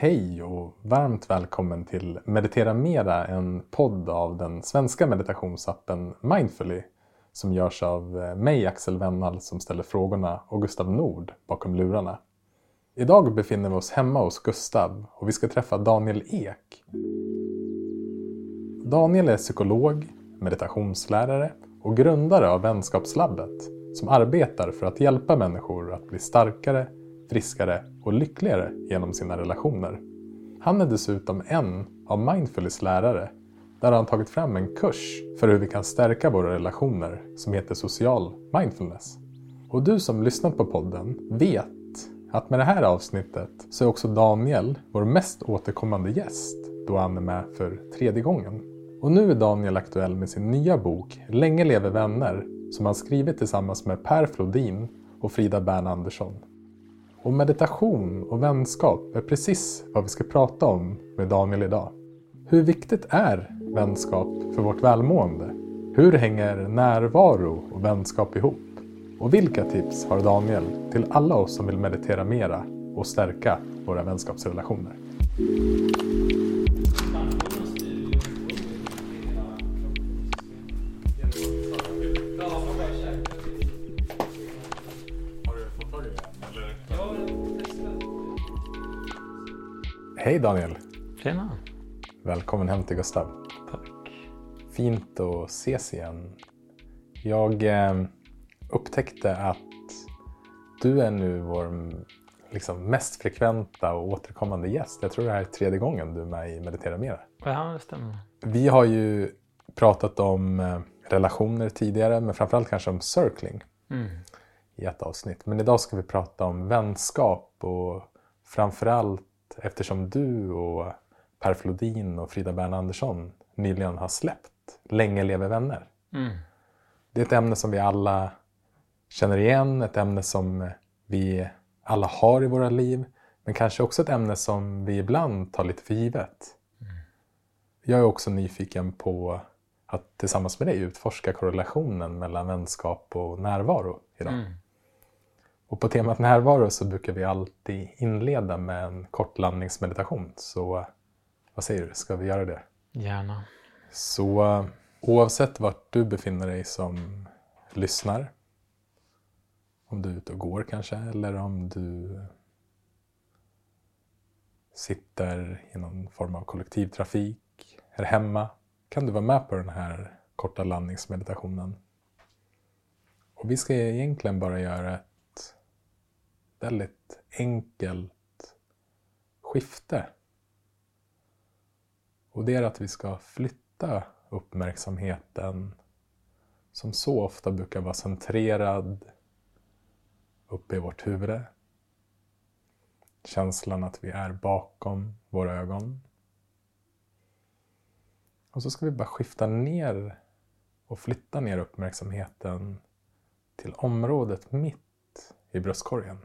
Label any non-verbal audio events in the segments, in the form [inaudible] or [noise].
Hej och varmt välkommen till Meditera Mera, en podd av den svenska meditationsappen Mindfully som görs av eh, mig, Axel Wennall, som ställer frågorna och Gustav Nord bakom lurarna. Idag befinner vi oss hemma hos Gustav och vi ska träffa Daniel Ek. Daniel är psykolog, meditationslärare och grundare av Vänskapslabbet som arbetar för att hjälpa människor att bli starkare, friskare och lyckligare genom sina relationer. Han är dessutom en av Mindfulness lärare där han tagit fram en kurs för hur vi kan stärka våra relationer som heter Social Mindfulness. Och du som lyssnat på podden vet att med det här avsnittet så är också Daniel vår mest återkommande gäst då han är med för tredje gången. Och nu är Daniel aktuell med sin nya bok Länge lever vänner som han skrivit tillsammans med Per Flodin och Frida Bern Andersson. Och meditation och vänskap är precis vad vi ska prata om med Daniel idag. Hur viktigt är vänskap för vårt välmående? Hur hänger närvaro och vänskap ihop? Och vilka tips har Daniel till alla oss som vill meditera mera och stärka våra vänskapsrelationer? Hej Daniel! Tjena! Välkommen hem till Gustav. Tack. Fint att ses igen. Jag eh, upptäckte att du är nu vår liksom, mest frekventa och återkommande gäst. Jag tror det här är tredje gången du är med i Meditera Mera. Ja, det stämmer. Vi har ju pratat om eh, relationer tidigare, men framförallt kanske om circling Mm. i ett avsnitt. Men idag ska vi prata om vänskap och framförallt eftersom du och Per Flodin och Frida Bern Andersson nyligen har släppt Länge lever vänner. Mm. Det är ett ämne som vi alla känner igen, ett ämne som vi alla har i våra liv, men kanske också ett ämne som vi ibland tar lite för givet. Jag är också nyfiken på att tillsammans med dig utforska korrelationen mellan vänskap och närvaro idag. Mm. Och på temat närvaro så brukar vi alltid inleda med en kort landningsmeditation. Så vad säger du, ska vi göra det? Gärna. Så eh, oavsett vart du befinner dig som lyssnar, om du är ute och går kanske, eller om du sitter i någon form av kollektivtrafik, är hemma, kan du vara med på den här korta landningsmeditationen. Och vi ska egentligen bara göra väldigt enkelt skifte. Och det är att vi ska flytta uppmärksamheten som så ofta brukar vara centrerad uppe i vårt huvud. Känslan att vi är bakom våra ögon. Och så ska vi bara skifta ner och flytta ner uppmärksamheten till området mitt i bröstkorgen.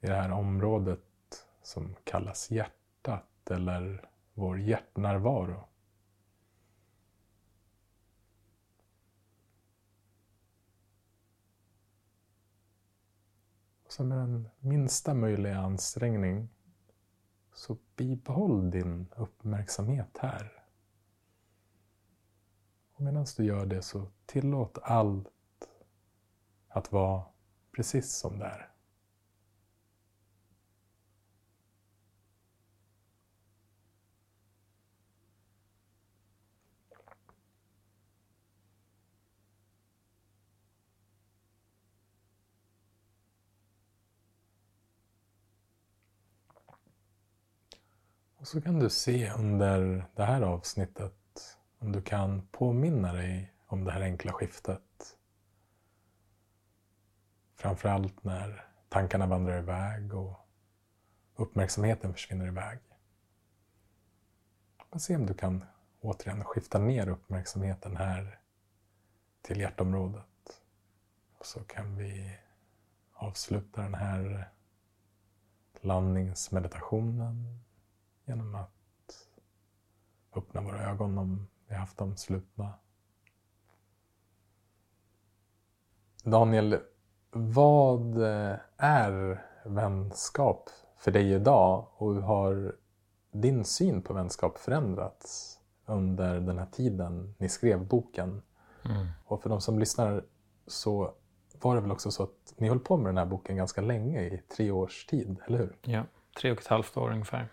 I det här området som kallas hjärtat eller vår hjärtnärvaro. Och så med den minsta möjliga ansträngning så bibehåll din uppmärksamhet här. Och medan du gör det så tillåt allt att vara precis som det är. Och så kan du se under det här avsnittet om du kan påminna dig om det här enkla skiftet. Framförallt när tankarna vandrar iväg och uppmärksamheten försvinner iväg. Och se om du kan återigen skifta ner uppmärksamheten här till hjärtområdet. Och så kan vi avsluta den här landningsmeditationen genom att öppna våra ögon om vi haft dem slutna. Daniel, Vad är vänskap för dig idag och hur har din syn på vänskap förändrats under den här tiden ni skrev boken? Mm. Och för de som lyssnar så var det väl också så att ni höll på med den här boken ganska länge, i tre års tid, eller hur? Ja, tre och ett halvt år ungefär.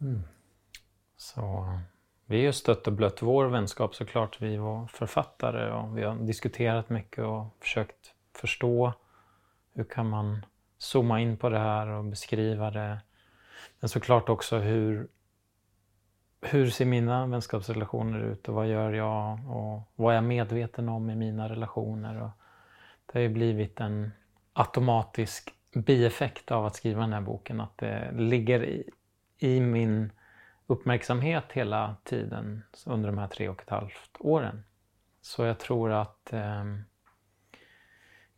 Mm. Så vi har ju stött och blött vår vänskap såklart. Vi var författare och vi har diskuterat mycket och försökt förstå hur kan man zooma in på det här och beskriva det. Men såklart också hur, hur ser mina vänskapsrelationer ut och vad gör jag och vad är jag medveten om i mina relationer. Och det har ju blivit en automatisk bieffekt av att skriva den här boken, att det ligger i, i min uppmärksamhet hela tiden under de här tre och ett halvt åren. Så jag tror att eh,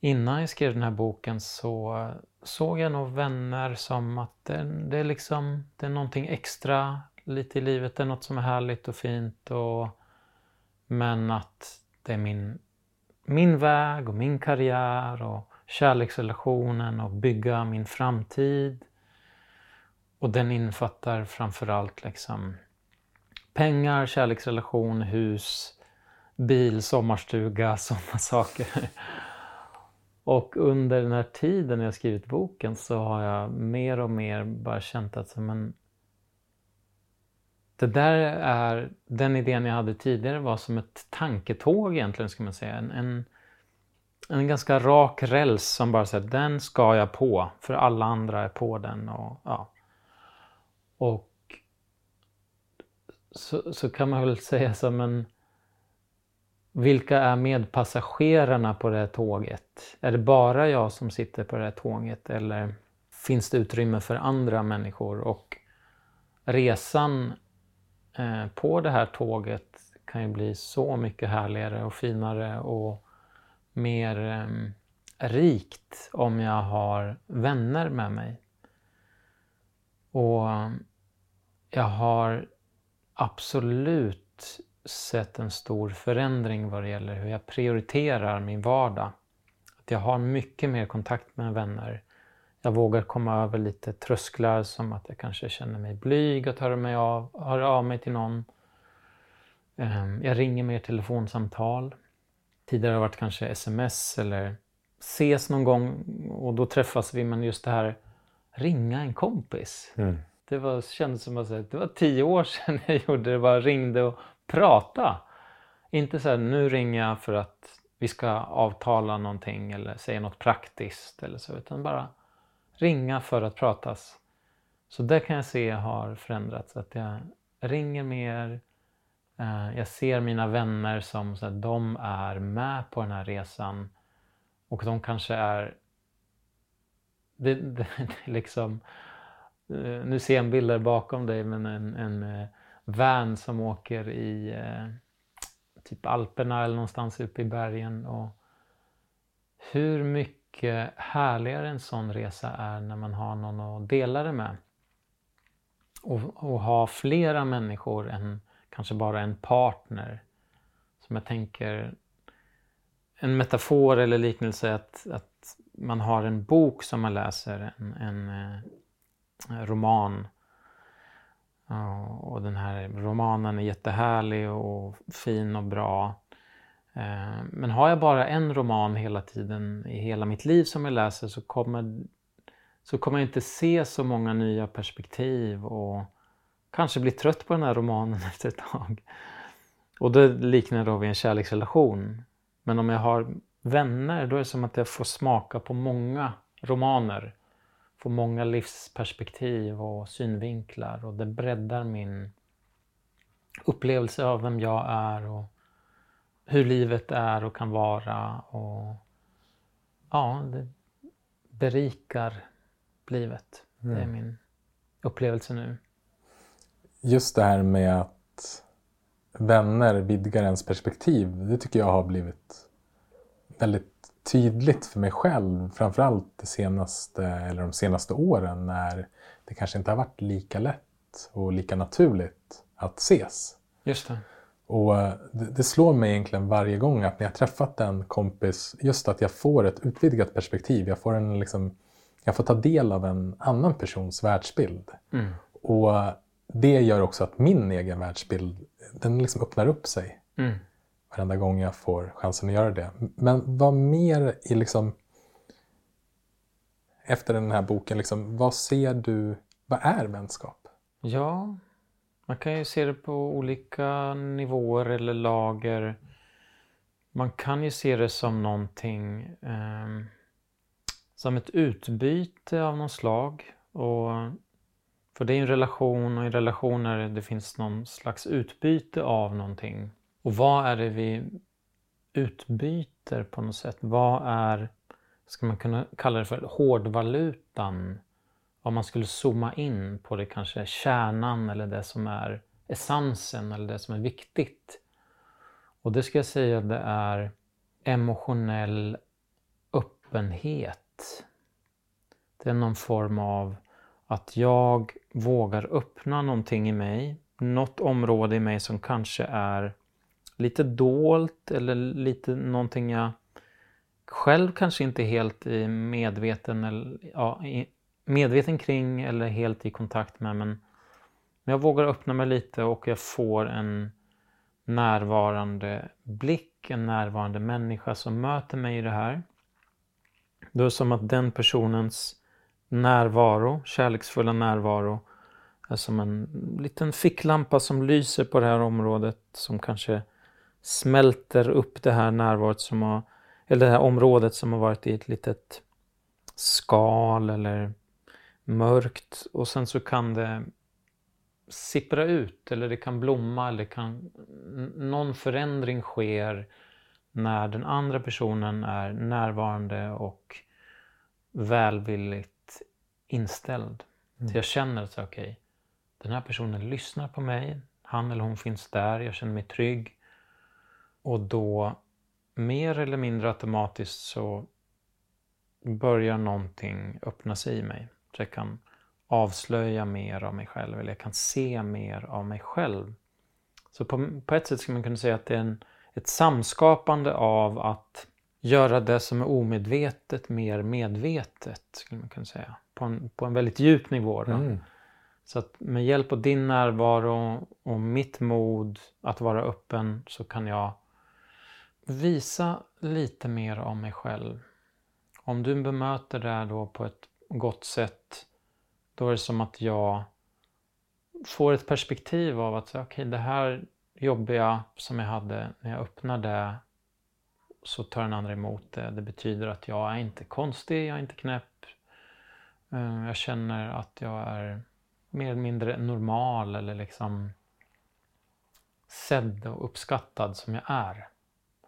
innan jag skrev den här boken så såg jag nog vänner som att det, det, är liksom, det är någonting extra lite i livet, det är något som är härligt och fint och men att det är min, min väg och min karriär och kärleksrelationen och bygga min framtid. Och den infattar framförallt liksom pengar, kärleksrelation, hus, bil, sommarstuga, [laughs] sådana saker. Och under den här tiden jag skrivit boken så har jag mer och mer bara känt att men, det där är, den idén jag hade tidigare var som ett tanketåg egentligen, ska man säga. En, en, en ganska rak räls som bara säger den ska jag på, för alla andra är på den. Och, ja och så, så kan man väl [laughs] säga så men vilka är medpassagerarna på det här tåget? Är det bara jag som sitter på det här tåget eller finns det utrymme för andra människor? Och resan eh, på det här tåget kan ju bli så mycket härligare och finare och mer eh, rikt om jag har vänner med mig. Och um, jag har absolut sett en stor förändring vad det gäller hur jag prioriterar min vardag. Att jag har mycket mer kontakt med vänner. Jag vågar komma över lite trösklar som att jag kanske känner mig blyg att höra, mig av, höra av mig till någon. Ehm, jag ringer mer telefonsamtal. Tidigare har det varit kanske sms eller ses någon gång och då träffas vi men just det här ringa en kompis. Mm. Det var, kändes som att det var tio år [laughs] sedan jag gjorde det. Bara ringde och prata. Inte så här, nu ringer jag för att vi ska avtala någonting eller säga något praktiskt eller så, utan bara ringa för att pratas. Så det kan jag se har förändrats, att jag ringer mer, eh, jag ser mina vänner som så att de är med på den här resan och de kanske är det, det, [laughs] det liksom eh, nu ser jag en bild där bakom dig men en, en eh, van som åker i eh, typ Alperna eller någonstans uppe i bergen. Och hur mycket härligare en sån resa är när man har någon att dela det med. Och, och ha flera människor än kanske bara en partner. Som jag tänker, en metafor eller liknelse att, att man har en bok som man läser, en, en, en eh, roman och den här romanen är jättehärlig och fin och bra. Eh, men har jag bara en roman hela tiden i hela mitt liv som jag läser så kommer, så kommer jag inte se så många nya perspektiv och kanske bli trött på den här romanen [laughs] efter ett tag. Och det liknar då vid en kärleksrelation. Men om jag har vänner då är det som att jag får smaka på många romaner får många livsperspektiv och synvinklar och det breddar min upplevelse av vem jag är och hur livet är och kan vara. Och ja, det berikar livet. Mm. Det är mm. min upplevelse nu. Just det här med att vänner vidgar ens perspektiv, det tycker jag har blivit väldigt tydligt för mig själv, framförallt det senaste, eller de senaste åren när det kanske inte har varit lika lätt och lika naturligt att ses. Just det. Och eh, det, det, slår mig egentligen varje gång att när jag träffat en kompis, just att jag får ett utvidgat perspektiv. Jag får, en, liksom, jag får ta del av en annan persons världsbild. Mm. Och det gör också att min egen världsbild, den liksom öppnar upp sig. Mm. Varenda gång jag får chansen att göra det. Men vad mer i liksom efter den här boken, liksom, vad ser du, vad är vänskap? Ja, man kan ju se det på olika nivåer eller lager. Man kan ju se det som någonting eh, som ett utbyte av något slag. Och, för det är en relation och i relationer det finns någon slags utbyte av någonting. Och vad är det vi utbyter på något sätt? Vad är, ska man kunna kalla det för hårdvalutan? Om man skulle zooma in på det kanske kärnan eller det som är essensen eller det som är viktigt. Och det ska jag säga det är emotionell öppenhet. Det är någon form av att jag vågar öppna någonting i mig, något område i mig som kanske är lite dolt eller lite någonting jag själv kanske inte helt medveten, eller, ja, medveten kring eller helt i kontakt med. Men jag vågar öppna mig lite och jag får en närvarande blick, en närvarande människa som möter mig i det här. Då är det som att den personens närvaro, kärleksfulla närvaro, är som en liten ficklampa som lyser på det här området som kanske smälter upp det här närvaret som har, eller det här området som har varit i ett litet skal eller mörkt och sen så kan det sippra ut eller det kan blomma eller kan, någon förändring sker när den andra personen är närvarande och välvilligt inställd. Mm. Så jag känner att okej, okay, den här personen lyssnar på mig, han eller hon finns där, jag känner mig trygg. Och då mer eller mindre automatiskt så börjar någonting öppna sig i mig. Så jag kan avslöja mer av mig själv eller jag kan se mer av mig själv. Så på, på ett sätt skulle man kunna säga att det är en, ett samskapande av att göra det som är omedvetet mer medvetet. skulle man kunna säga. På en, på en väldigt djup nivå. Mm. Så att med hjälp av din närvaro och mitt mod att vara öppen så kan jag visa lite mer av mig själv. Om du bemöter det då på ett gott sätt då är det som att jag får ett perspektiv av att okej, okay, det här jobbiga som jag hade när jag öppnar det så tar den andra emot det. Det betyder att jag är inte konstig, jag är inte knäpp. Eh, jag känner att jag är mer eller mindre normal eller liksom sedd och uppskattad som jag är.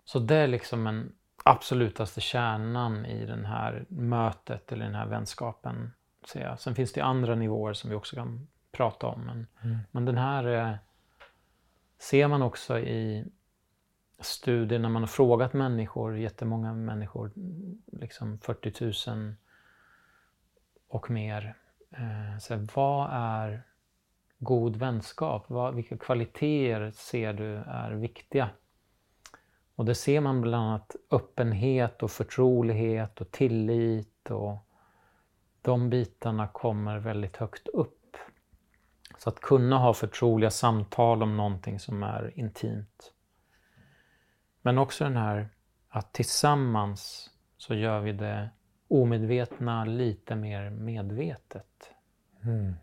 Så det är liksom en absolutaste kärnan i det här mötet eller den här vänskapen säga. Sen finns det andra nivåer som vi också kan prata om. Men, mm. men den här eh, ser man också i studier när man har frågat människor, jättemånga människor, liksom 40 000 och mer. Eh, så vad är god vänskap? Vad, vilka kvaliteter ser du är viktiga? Och det ser man bland annat öppenhet och förtrolighet och tillit och de bitarna kommer väldigt högt upp. Så att kunna ha förtroliga samtal om någonting som är intimt. Men också den här att tillsammans så gör vi det omedvetna lite mer medvetet. Mm.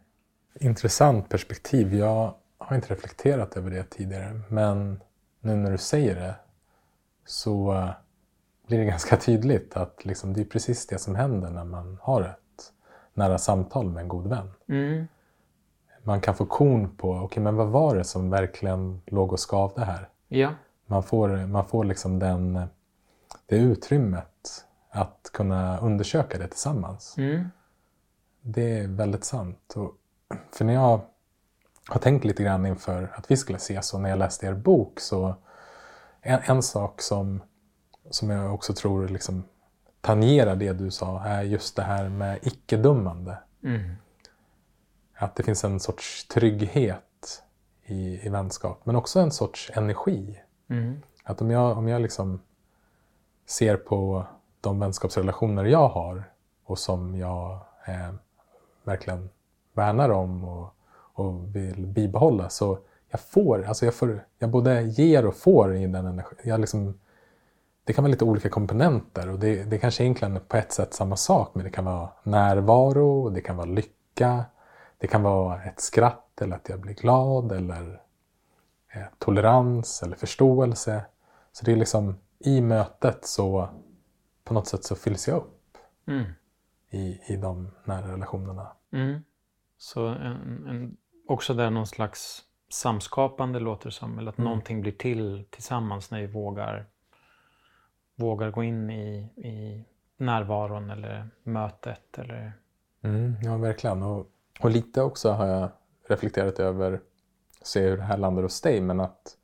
Intressant perspektiv. Jag har inte reflekterat över det tidigare men nu när du säger det så eh, blir det [laughs] ganska tydligt att liksom det är precis det som händer när man har det nära samtal med en god vän. Mm. Man kan få kon på, okej okay, men vad var det som verkligen låg och skavde här? Ja. Man får, man får liksom den, det utrymmet att kunna undersöka det tillsammans. Mm. Det är väldigt sant. Och för när jag har tänkt lite grann inför att vi skulle ses och när jag läste er bok så en, en sak som, som jag också tror liksom tangerar det du sa är just det här med icke-dömande. Mm. Att det finns en sorts trygghet i, i vänskap. Men också en sorts energi. Mm. Att om jag, om jag liksom ser på de vänskapsrelationer jag har och som jag eh, verkligen värnar om och, och vill bibehålla. Så jag får, alltså jag, får, jag både ger och får i den energin. Jag liksom, det kan vara lite olika komponenter och det, det kanske egentligen är på ett sätt samma sak men det kan vara närvaro, det kan vara lycka, det kan vara ett skratt eller att jag blir glad eller eh, tolerans eller förståelse. Så det är liksom i mötet så på något sätt så fylls jag upp Mm. i, i de nära relationerna. Mm. Så en, en, också där någon slags samskapande låter det som. Eller att Mm. någonting blir till tillsammans när vi vågar, vågar gå in i, i närvaron eller mötet. Eller, Mm, ja, verkligen. Och, och lite också har jag reflekterat över, se hur det här landar hos dig, men att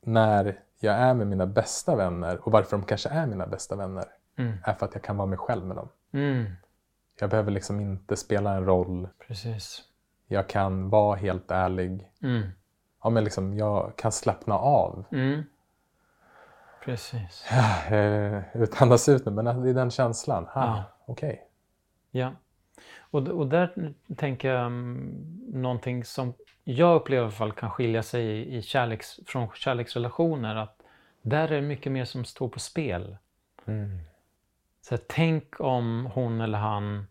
när jag är med mina bästa vänner och varför de kanske är mina bästa vänner mm. är för att jag kan vara mig själv med dem. Mm. Jag behöver liksom inte spela en roll. Precis. Jag kan vara helt ärlig. Mm. Ja, men liksom, jag kan slappna av. Mm. Precis. [sighs] Eh, Utandas ut nu, men det är den känslan. Ha, Ja. Okej. Ja. Och, och där tänker jag um, någonting som jag upplever i alla fall kan skilja sig i, i kärleks, från kärleksrelationer. Att där är det mycket mer som står på spel. Mm. Så här, tänk om hon eller han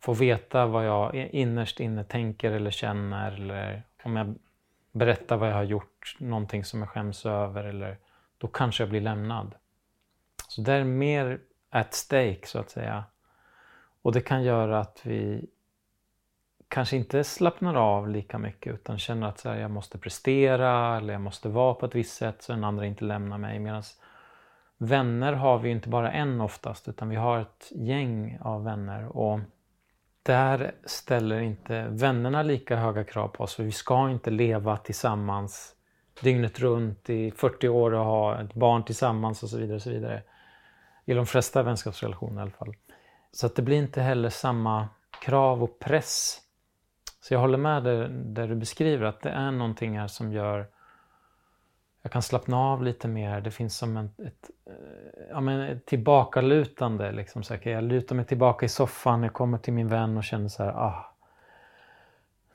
få veta vad jag innerst inne tänker eller känner. Eller om jag berättar vad jag har gjort, någonting som jag skäms över. Eller, då kanske jag blir lämnad. Så det är mer at stake så att säga. Och det kan göra att vi kanske inte slappnar av lika mycket utan känner att så här, jag måste prestera eller jag måste vara på ett visst sätt så den andra inte lämnar mig. Medan vänner har vi ju inte bara en oftast utan vi har ett gäng av vänner. Och där ställer inte vännerna lika höga krav på oss för vi ska inte leva tillsammans dygnet runt i 40 år och ha ett barn tillsammans och så vidare. Och så vidare. I de flesta vänskapsrelationer i alla fall. Så att det blir inte heller samma krav och press. Så jag håller med där, där du beskriver att det är någonting här som gör jag kan slappna av lite mer. Det finns som en, ett, eh, ja, men ett tillbakalutande. Liksom. Så jag lutar mig tillbaka i soffan, jag kommer till min vän och känner så här, ah,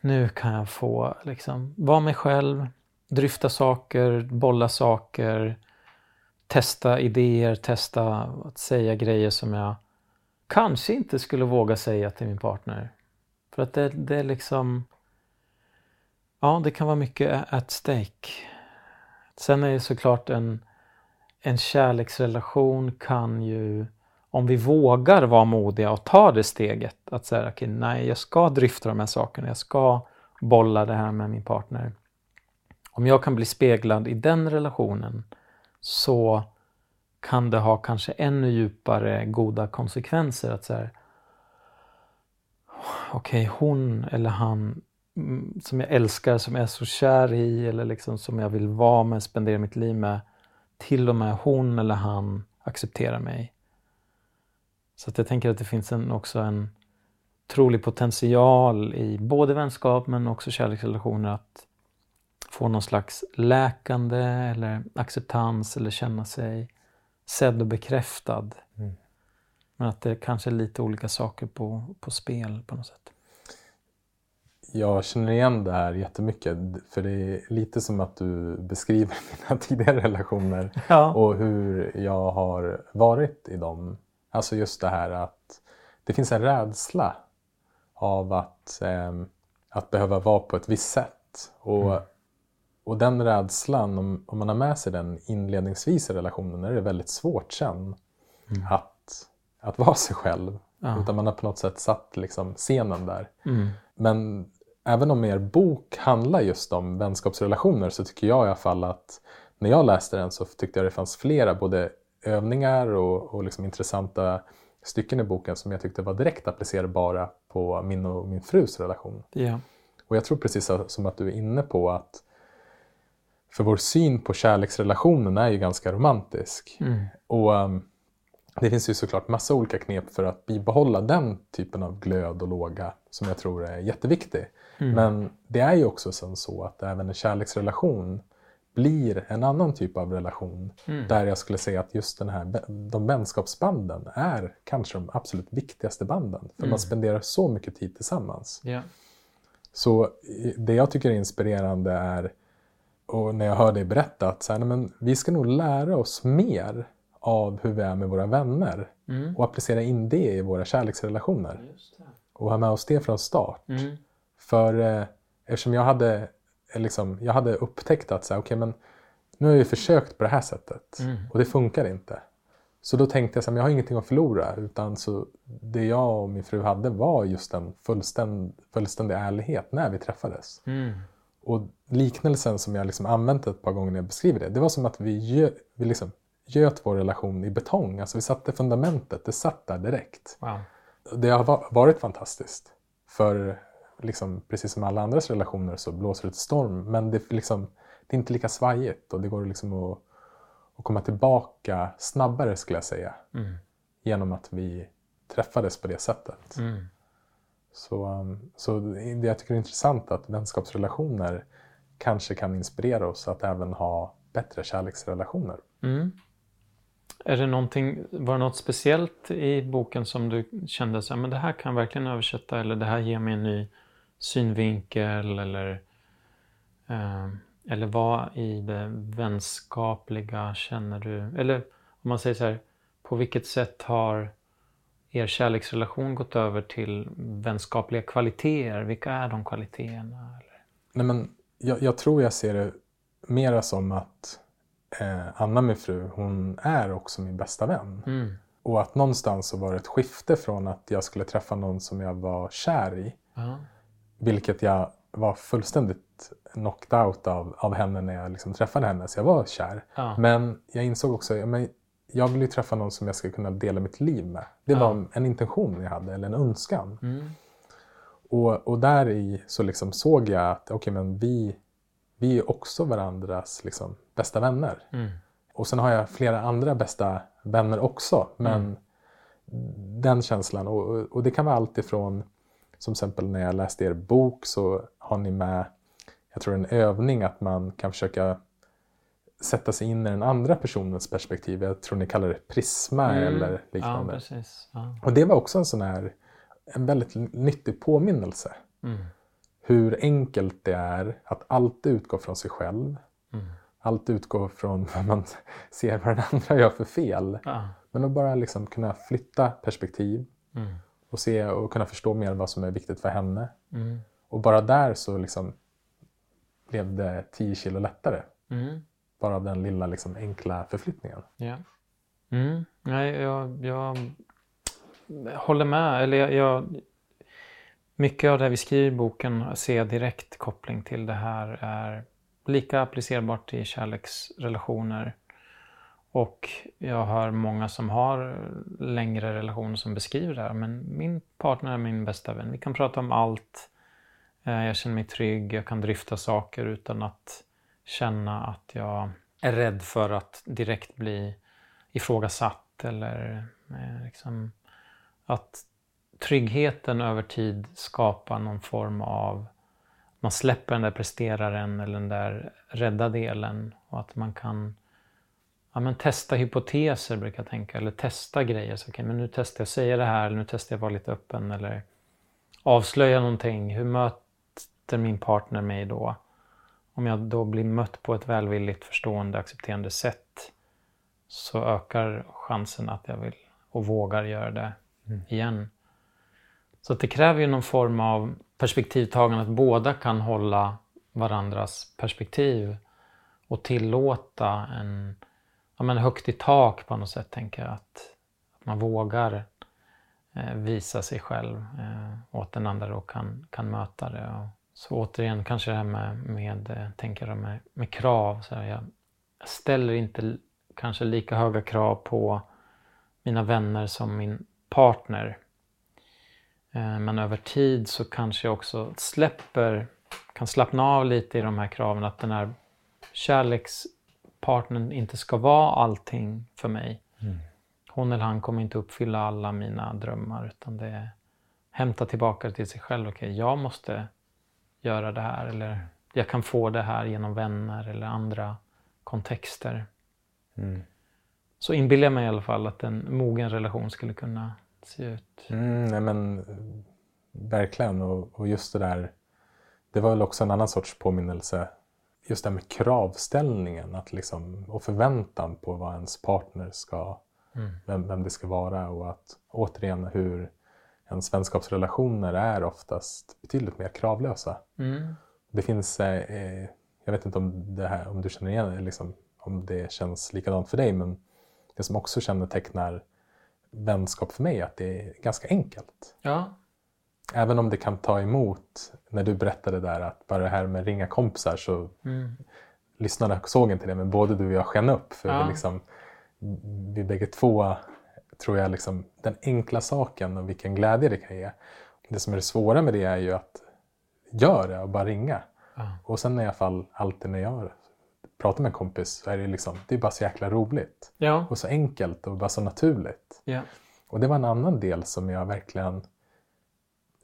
nu kan jag få liksom, vara mig själv, dryfta saker, bolla saker, testa idéer, testa att säga grejer som jag kanske inte skulle våga säga till min partner. För att det, det är liksom... Ja, det kan vara mycket at stake. Sen är det såklart en, en kärleksrelation kan ju, om vi vågar vara modiga och ta det steget, att säga okej, nej, jag ska drifta de här sakerna, jag ska bolla det här med min partner. Om jag kan bli speglad i den relationen så kan det ha kanske ännu djupare goda konsekvenser. Att så här, okej, hon eller han som jag älskar, som jag är så kär i eller liksom som jag vill vara med, spendera mitt liv med. Till och med hon eller han accepterar mig. Så att jag tänker att det finns en, också en trolig potential i både vänskap men också kärleksrelationer att få någon slags läkande eller acceptans eller känna sig sedd och bekräftad. Mm. Men att det kanske är lite olika saker på, på spel på något sätt. Jag känner igen det här jättemycket. För det är lite som att du beskriver [laughs] mina tidigare relationer Ja. och hur jag har varit i dem. Alltså just det här att det finns en rädsla av att, eh, att behöva vara på ett visst sätt. Och, och den rädslan, om, om man har med sig den inledningsvis i relationen, är det väldigt svårt sen att, att vara sig själv. Ja. Utan man har på något sätt satt liksom scenen där. Mm. Men även om er bok handlar just om vänskapsrelationer så tycker jag i alla fall att när jag läste den så tyckte jag det fanns flera både övningar och, och liksom intressanta stycken i boken som jag tyckte var direkt applicerbara på min och min frus relation. Ja. Och jag tror precis som att du är inne på att för vår syn på kärleksrelationen är ju ganska romantisk. Mm. Och um, det finns ju såklart massa olika knep för att bibehålla den typen av glöd och låga som jag tror är jätteviktig. Mm. Men det är ju också sen så att även en kärleksrelation blir en annan typ av relation. Mm. Där jag skulle säga att just den här, de vänskapsbanden är kanske de absolut viktigaste banden. För Mm. man spenderar så mycket tid tillsammans. Ja. Så det jag tycker är inspirerande är, och när jag hör dig berätta, att så här, men vi ska nog lära oss mer av hur vi är med våra vänner Mm. och applicera in det i våra kärleksrelationer. Och ha med oss det från start. Mm. För eh, eftersom jag hade, eh, liksom, jag hade upptäckt att så här, okay, men nu har jag ju försökt på det här sättet Mm. och det funkar inte. Så då tänkte jag att jag har ingenting att förlora utan så det jag och min fru hade var just en fullständ, fullständig ärlighet när vi träffades. Mm. Och liknelsen som jag liksom använt ett par gånger när jag beskriver det, det var som att vi, vi liksom göt vår relation i betong. Alltså vi satte fundamentet, det satt där direkt. Wow. Det har va- varit fantastiskt. För liksom, precis som alla andras relationer så blåser det till storm. Men det, är liksom, det är inte lika svajigt och det går liksom att, att komma tillbaka snabbare skulle jag säga. Mm. Genom att vi träffades på det sättet. Mm. Så, um, så det jag tycker är intressant att vänskapsrelationer kanske kan inspirera oss att även ha bättre kärleksrelationer. Mm. Är det någonting, var det något speciellt i boken som du kände så här, men det här kan verkligen översätta eller det här ger mig en ny synvinkel eller eh, eller vad i det vänskapliga känner du, eller om man säger så här, på vilket sätt har er kärleksrelation gått över till vänskapliga kvaliteter? Vilka är de kvaliteterna? Eller? Nej, men jag, jag tror jag ser det mera som att eh, Anna, min fru, hon är också min bästa vän. Mm. Och att någonstans så var det ett skifte från att jag skulle träffa någon som jag var kär i. Ja. Vilket jag var fullständigt knocked out av, av henne när jag liksom träffade henne. Så jag var kär. Ja. Men jag insåg också ja, men jag vill ju träffa någon som jag ska kunna dela mitt liv med. Det var en intention jag hade, eller en önskan. Mm. Och, och där i så liksom såg jag att okej, men vi, vi är också varandras liksom, bästa vänner. Mm. Och sen har jag flera andra bästa vänner också. Men den känslan, och, och- det kan vara allt ifrån, som exempel när jag läste er bok så har ni med, jag tror en övning att man kan försöka sätta sig in i den andra personens perspektiv. Jag tror ni kallar det prisma Mm. eller Ja, liknande. precis. Ja. och det var också en sån här, en väldigt nyttig påminnelse. Mm. Hur enkelt det är att alltid utgå från sig själv. Mm. Alltid utgå från [laughs] vad man ser vad den andra gör för fel. Ja. Men att bara liksom kunna flytta perspektiv Mm. och se och kunna förstå mer vad som är viktigt för henne. Mm. Och bara där så liksom blev det 10 kilo lättare. Mm. Bara av den lilla liksom enkla förflyttningen. Ja. Mm. Nej, jag, jag håller med. Eller jag, jag, mycket av det vi skriver i boken ser jag direkt koppling till det här är lika applicerbart i kärleksrelationer. Och jag hör många som har längre relationer som beskriver det här. Men min partner är min bästa vän. Vi kan prata om allt. Eh, jag känner mig trygg. Jag kan dryfta saker utan att känna att jag är rädd för att direkt bli ifrågasatt eller eh, liksom att tryggheten över tid skapar någon form av man släpper den där presteraren eller den där rädda delen och att man kan ja, men testa hypoteser brukar jag tänka eller testa grejer. Så, okay, men nu testar jag säga det här eller nu testar jag vara lite öppen eller avslöja någonting. Hur möter min partner mig då? Om jag då blir mött på ett välvilligt, förstående, accepterande sätt så ökar chansen att jag vill och vågar göra det igen. Så att det kräver ju någon form av perspektivtagande, att båda kan hålla varandras perspektiv och tillåta en ja, men högt i tak på något sätt, tänker jag. Att, att man vågar eh, visa sig själv eh, och att den andra och kan, kan möta det. Och, så återigen kanske det här med, med, eh, tänker jag, med, med krav. Så här, jag ställer inte kanske lika höga krav på mina vänner som min partner. Eh, Men över tid så kanske jag också släpper, kan slappna av lite i de här kraven. Att den här kärlekspartnern inte ska vara allting för mig. hon eller han kommer inte uppfylla alla mina drömmar utan det är hämta tillbaka det till sig själv. Okej, okay, jag måste göra det här eller jag kan få det här genom vänner eller andra kontexter. Mm. Så inbillar jag mig i alla fall att en mogen relation skulle kunna se ut. Mm, nej men verkligen och, och just det där. Det var väl också en annan sorts påminnelse. Just det här med kravställningen att liksom, och förväntan på vad ens partner ska, mm. vem, vem det ska vara och att återigen hur ens vänskapsrelationer är oftast betydligt mer kravlösa. Mm. Det finns, eh, jag vet inte om, det här, om du känner igen liksom, om det känns likadant för dig, men det som också kännetecknar vänskap för mig att det är ganska enkelt. Ja. Även om det kan ta emot, när du berättade där att bara det här med ringa kompisar så mm. lyssnade såg inte det, men både du och jag sken upp. För ja. vi, liksom, vi bägge två tror jag liksom den enkla saken och vilken glädje det kan ge. Det som är det svåra med det är ju att göra det och bara ringa. Ja. Och sen i alla fall alltid när jag pratar med en kompis så är det liksom, det är bara så jäkla roligt. Ja. Och så enkelt och bara så naturligt. Ja. Och det var en annan del som jag verkligen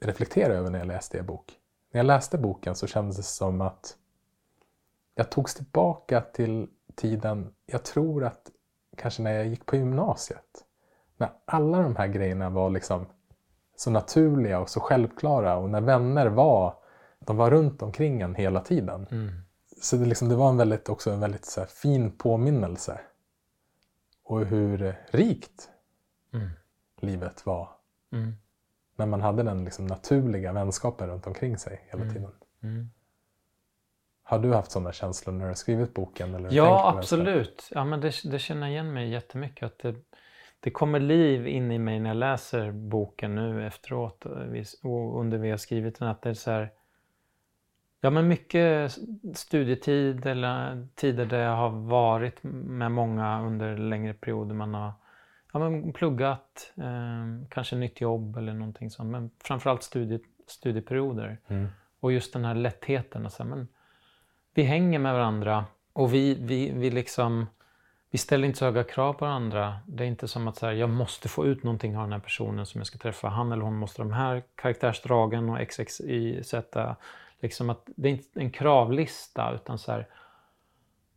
reflekterade över när jag läste er bok. När jag läste boken så kändes det som att jag togs tillbaka till tiden, jag tror att kanske när jag gick på gymnasiet. När alla de här grejerna var liksom så naturliga och så självklara och när vänner var, de var runt omkring en hela tiden. Mm. Så det, liksom, det var en väldigt, också en väldigt så här, fin påminnelse. Och hur rikt mm. livet var. Mm. När man hade den liksom, naturliga vänskapen runt omkring sig hela mm. tiden. Mm. Har du haft sådana känslor när du har skrivit boken? Eller ja, absolut. Ja, men det, det känner jag igen mig jättemycket. Att det, det kommer liv in i mig när jag läser boken nu efteråt och under vi har skrivit den. Att det är så här, Ja, men mycket studietid eller tider där jag har varit med många under längre perioder. Man har ja, men pluggat, eh, kanske nytt jobb eller någonting sånt. Men framförallt studie, studieperioder. Mm. Och just den här lättheten. Alltså, men vi hänger med varandra och vi, vi, vi liksom vi ställer inte så höga krav på varandra. Det är inte som att så här, jag måste få ut någonting av den här personen som jag ska träffa. Han eller hon måste de här karaktärsdragen och XXY sätta liksom att det är inte en kravlista utan så här,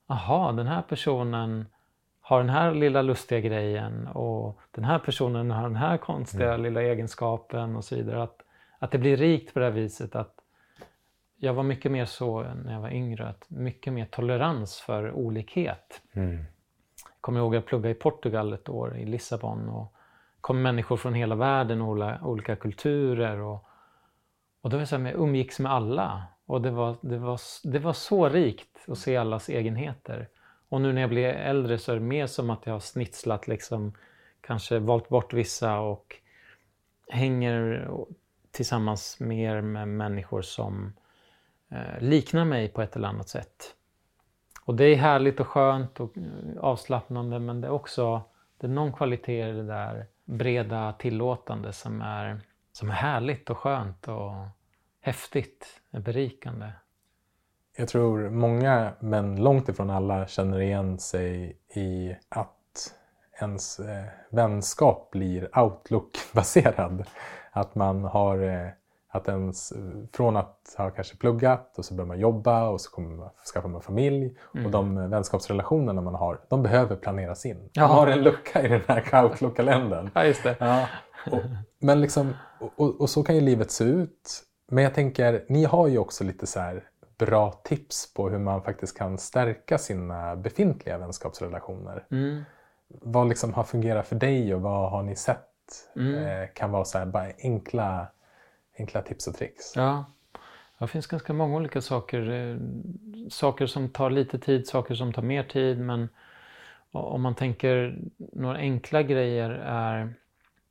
aha, den här personen har den här lilla lustiga grejen och den här personen har den här konstiga mm. lilla egenskapen och så vidare. Att, att det blir rikt på det här viset att jag var mycket mer så när jag var yngre, att mycket mer tolerans för olikhet. Mm. Jag kommer ihåg att jag pluggade i Portugal ett år, i Lissabon och kom människor från hela världen och olika kulturer och och då var det så här, jag umgicks med alla. Och det var, det, var, det var så rikt att se allas egenheter. Och nu när jag blir äldre så är det mer som att jag har snitslat liksom, kanske valt bort vissa och hänger tillsammans mer med människor som eh, liknar mig på ett eller annat sätt. Och det är härligt och skönt och eh, avslappnande men det är också det är någon kvalitet i det där breda tillåtande som är som är härligt och skönt och häftigt, berikande. Jag tror många, men långt ifrån alla, känner igen sig i att ens eh, vänskap blir Outlook-baserad. Att man har eh, att ens, från att ha kanske pluggat och så börjar man jobba och så kommer man, skaffar man familj. Mm. Och de vänskapsrelationerna man har, de behöver planeras in. Man har en lucka i den här [laughs] Outlook-kalendern. Ja, just det. Ja, och, men liksom, och, och, så kan ju livet se ut. Men jag tänker, ni har ju också lite så här bra tips på hur man faktiskt kan stärka sina befintliga vänskapsrelationer. Mm. Vad liksom har fungerat för dig och vad har ni sett mm. eh, kan vara så här, bara enkla, enkla tips och tricks? Ja. Det finns ganska många olika saker. Eh, saker som tar lite tid, saker som tar mer tid. Men om man tänker några enkla grejer är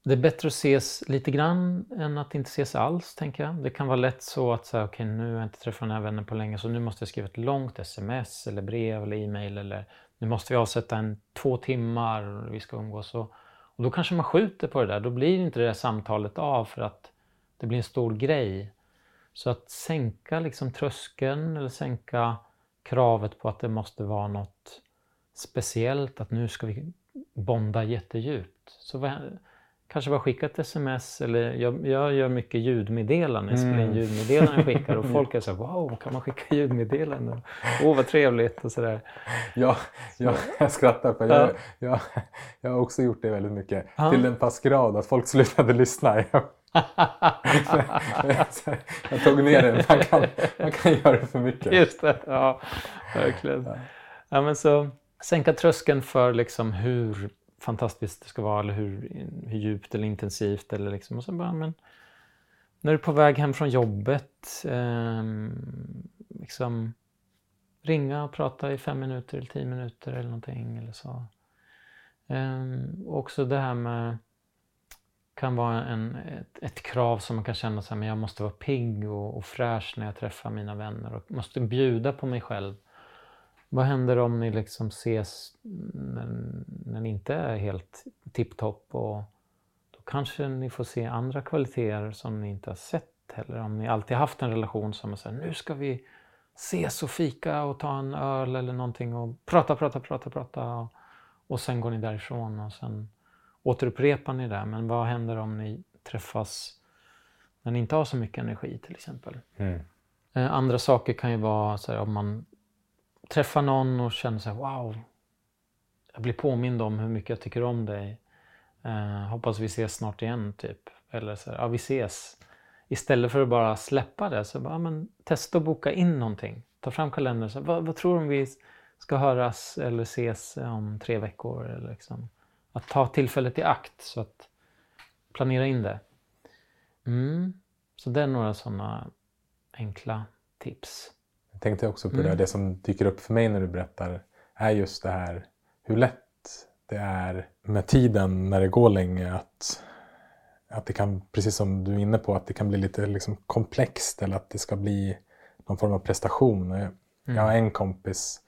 det är bättre att ses lite grann än att inte ses alls, tänker jag. Det kan vara lätt så att säga, okej okay, nu har jag inte träffat den här vännen på länge så nu måste jag skriva ett långt sms eller brev eller e-mail eller nu måste vi avsätta en två timmar och vi ska umgås. Och, och då kanske man skjuter på det där. Då blir inte det där samtalet av för att det blir en stor grej. Så att sänka liksom tröskeln eller sänka kravet på att det måste vara något speciellt, att nu ska vi bonda jättedjupt. Så vad, kanske bara skicka ett sms eller jag, jag gör mycket ljudmeddelanden, mm. spelar in ljudmeddelanden och skickar och [laughs] folk är så här, wow, kan man skicka ljudmeddelanden? Åh, oh, vad trevligt och sådär. Ja, ja, jag skrattar för jag, jag, jag har också gjort det väldigt mycket. Ja. Till den pass grad att folk slutade lyssna. [laughs] [laughs] jag tog ner det, man kan, man kan göra det för mycket. Just det, ja, verkligen. Ja. ja men så sänka tröskeln för liksom hur fantastiskt det ska vara eller hur, hur djupt eller intensivt. Eller liksom. och så bara, men, när du är på väg hem från jobbet, eh, liksom, ringa och prata i fem minuter eller tio minuter eller någonting. Eller så. Eh, också det här med kan vara en, ett, ett, krav som man kan känna att jag måste vara pigg och, och fräsch när jag träffar mina vänner och måste bjuda på mig själv. Vad händer om ni liksom ses när, när ni inte är helt tipptopp då kanske ni får se andra kvaliteter som ni inte har sett heller. Om ni alltid haft en relation som är så här, nu ska vi ses och fika och ta en öl eller någonting och prata, prata, prata, prata och, och sen går ni därifrån och sen återupprepar ni det. Men vad händer om ni träffas när ni inte har så mycket energi till exempel? Mm. Eh, andra saker kan ju vara så här, om man träffar någon och känner så här, wow, jag blir påmind om hur mycket jag tycker om dig. Uh, hoppas vi ses snart igen, typ. Eller så här, ja vi ses. Istället för att bara släppa det, så bara, men testa att boka in någonting. Ta fram kalendern. Så, vad, vad tror du om vi ska höras eller ses om tre veckor? Eller liksom. Att ta tillfället i akt, så att planera in det. Mm. Så det är några sådana enkla tips tänkte också på mm. det, det som dyker upp för mig när du berättar är just det här hur lätt det är med tiden när det går länge att, att det kan, precis som du är inne på, att det kan bli lite liksom komplext eller att det ska bli någon form av prestation. Mm. Jag har en kompis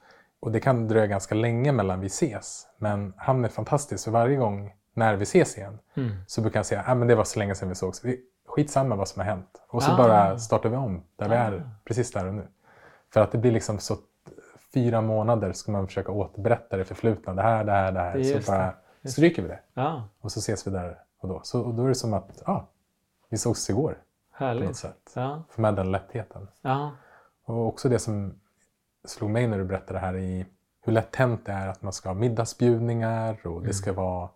och det kan dröja ganska länge mellan vi ses. Men han är fantastisk för varje gång när vi ses igen mm. så brukar han säga att ah, det var så länge sedan vi sågs. Skitsamma vad som har hänt. Och så ah. bara startar vi om där ah. vi är precis där och nu. För att det blir liksom så fyra månader ska man försöka återberätta det förflutna. Det här, det här, det här. Det så bara stryker vi det. Ja. Och så ses vi där och då. Så och då är det som att ja, vi sågs igår. Härligt. På något sätt. För med den lättheten. Och också det som slog mig när du berättade det här i hur lätt hänt det är att man ska ha middagsbjudningar och det mm. ska vara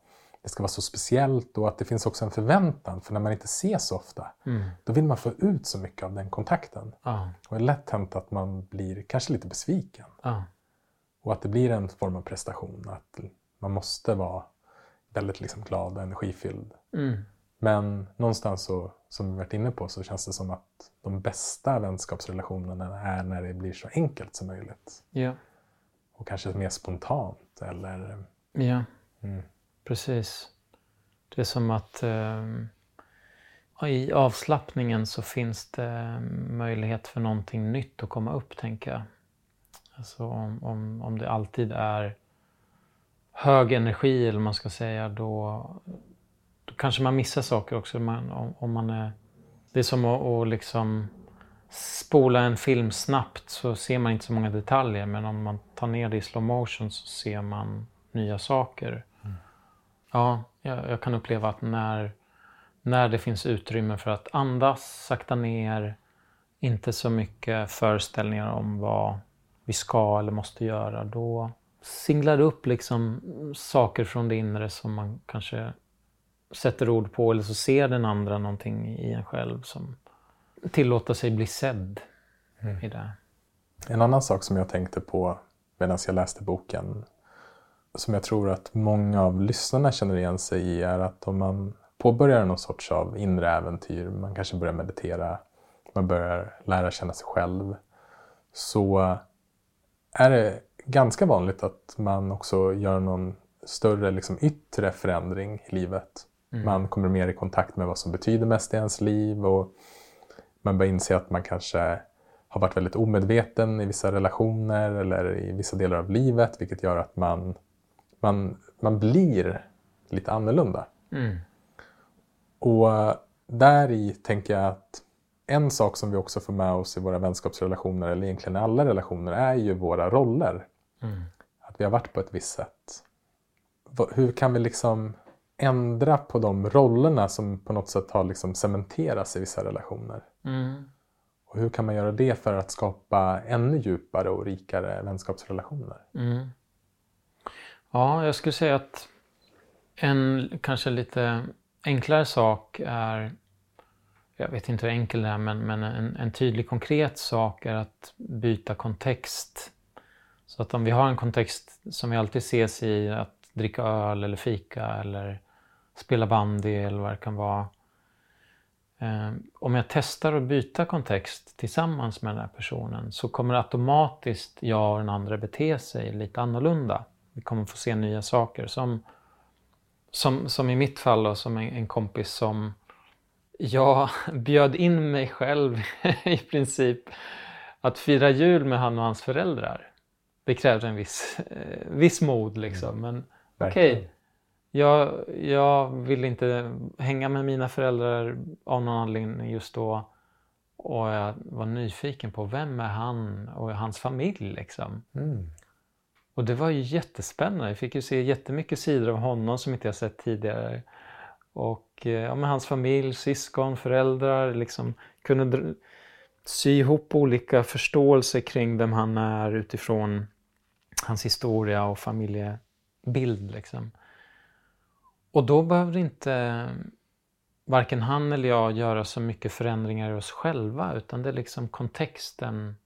det ska vara så speciellt och att det finns också en förväntan. För när man inte ses så ofta, mm. då vill man få ut så mycket av den kontakten. Ah. Och det är lätt hänt att man blir kanske lite besviken. Ah. Och att det blir en form av prestation. Att man måste vara väldigt liksom glad och energifylld. Mm. Men någonstans så, som vi varit inne på så känns det som att de bästa vänskapsrelationerna är när det blir så enkelt som möjligt. Ja. Och kanske mer spontant eller... Ja. Mm. Precis. Det är som att eh, i avslappningen så finns det möjlighet för någonting nytt att komma upp, tänker jag. Alltså om, om, om det alltid är hög energi, eller man ska säga, då, då kanske man missar saker också. Man, om, om, man är, det är som att, att liksom spola en film snabbt så ser man inte så många detaljer, men om man tar ner det i slow motion så ser man nya saker. Ja, jag, jag, kan uppleva att när, när det finns utrymme för att andas, sakta ner, inte så mycket föreställningar om vad vi ska eller måste göra, då singlar det upp liksom saker från det inre som man kanske sätter ord på eller så ser den andra någonting i en själv som tillåter sig bli sedd mm. i det. En annan sak som jag tänkte på medan jag läste boken som jag tror att många av lyssnarna känner igen sig i är att om man påbörjar någon sorts av inre äventyr, man kanske börjar meditera, man börjar lära känna sig själv, så är det ganska vanligt att man också gör någon större liksom, yttre förändring i livet. Mm. Man kommer mer i kontakt med vad som betyder mest i ens liv och man börjar inse att man kanske har varit väldigt omedveten i vissa relationer eller i vissa delar av livet vilket gör att man man, man blir lite annorlunda. Mm. Och där i tänker jag att en sak som vi också får med oss i våra vänskapsrelationer, eller egentligen i alla relationer, är ju våra roller. Mm. Att vi har varit på ett visst sätt hur kan vi liksom ändra på de rollerna som på något sätt har liksom cementerats i vissa relationer? Mm. Och hur kan man göra det för att skapa ännu djupare och rikare vänskapsrelationer? Mm. Ja, jag skulle säga att en kanske lite enklare sak är, jag vet inte hur enkel det är, men, men en, en tydlig konkret sak är att byta kontext. Så att om vi har en kontext som vi alltid ses i, att dricka öl eller fika eller spela bandy eller vad det kan vara. Eh, om jag testar att byta kontext tillsammans med den här personen så kommer automatiskt jag och den andra bete sig lite annorlunda. Vi kommer få se nya saker. Som, som, som i mitt fall då, som en, en kompis som jag [laughs] bjöd in mig själv [laughs] i princip att fira jul med han och hans föräldrar. Det krävde en viss, eh, viss mod liksom. Men okej, okay, jag, jag vill inte hänga med mina föräldrar av någon anledning just då. Och jag var nyfiken på vem är han och hans familj liksom. Mm. Och det var ju jättespännande. Jag fick ju se jättemycket sidor av honom som inte jag sett tidigare. Och eh, ja, med hans familj, syskon, föräldrar, liksom kunde sy ihop olika förståelser kring vem han är utifrån hans historia och familjebild. Liksom. Och då behövde inte eh, varken han eller jag göra så mycket förändringar i oss själva utan det är liksom kontexten.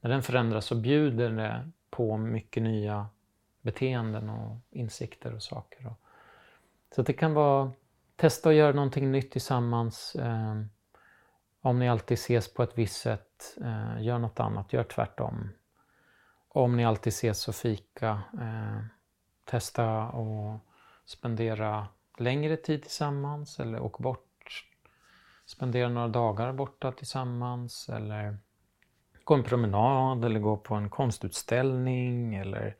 När den förändras så bjuder det på mycket nya beteenden och insikter och saker. Så det kan vara testa att göra någonting nytt tillsammans. Eh, om ni alltid ses på ett visst sätt, eh, gör något annat, gör tvärtom. Om ni alltid ses och fika, testa och spendera längre tid tillsammans eller åk bort, spendera några dagar borta tillsammans eller gå en promenad eller gå på en konstutställning eller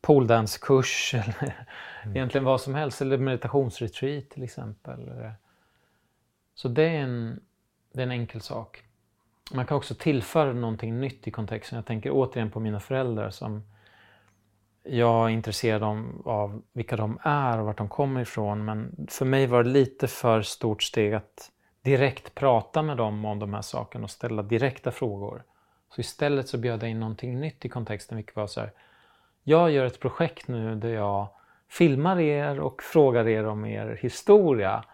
poledancekurs [laughs] eller mm. egentligen vad som helst. Eller meditationsretreat till exempel. Så det är, en, det är en enkel sak. Man kan också tillföra någonting nytt i kontexten. Jag tänker återigen på mina föräldrar som jag är intresserad av, vilka de är och vart de kommer ifrån. Men för mig var det lite för stort steg att direkt prata med dem om de här sakerna och ställa direkta frågor. Så istället så bjöd jag in någonting nytt i kontexten, vilket var så här. Jag gör ett projekt nu där jag filmar er och frågar er om er historia.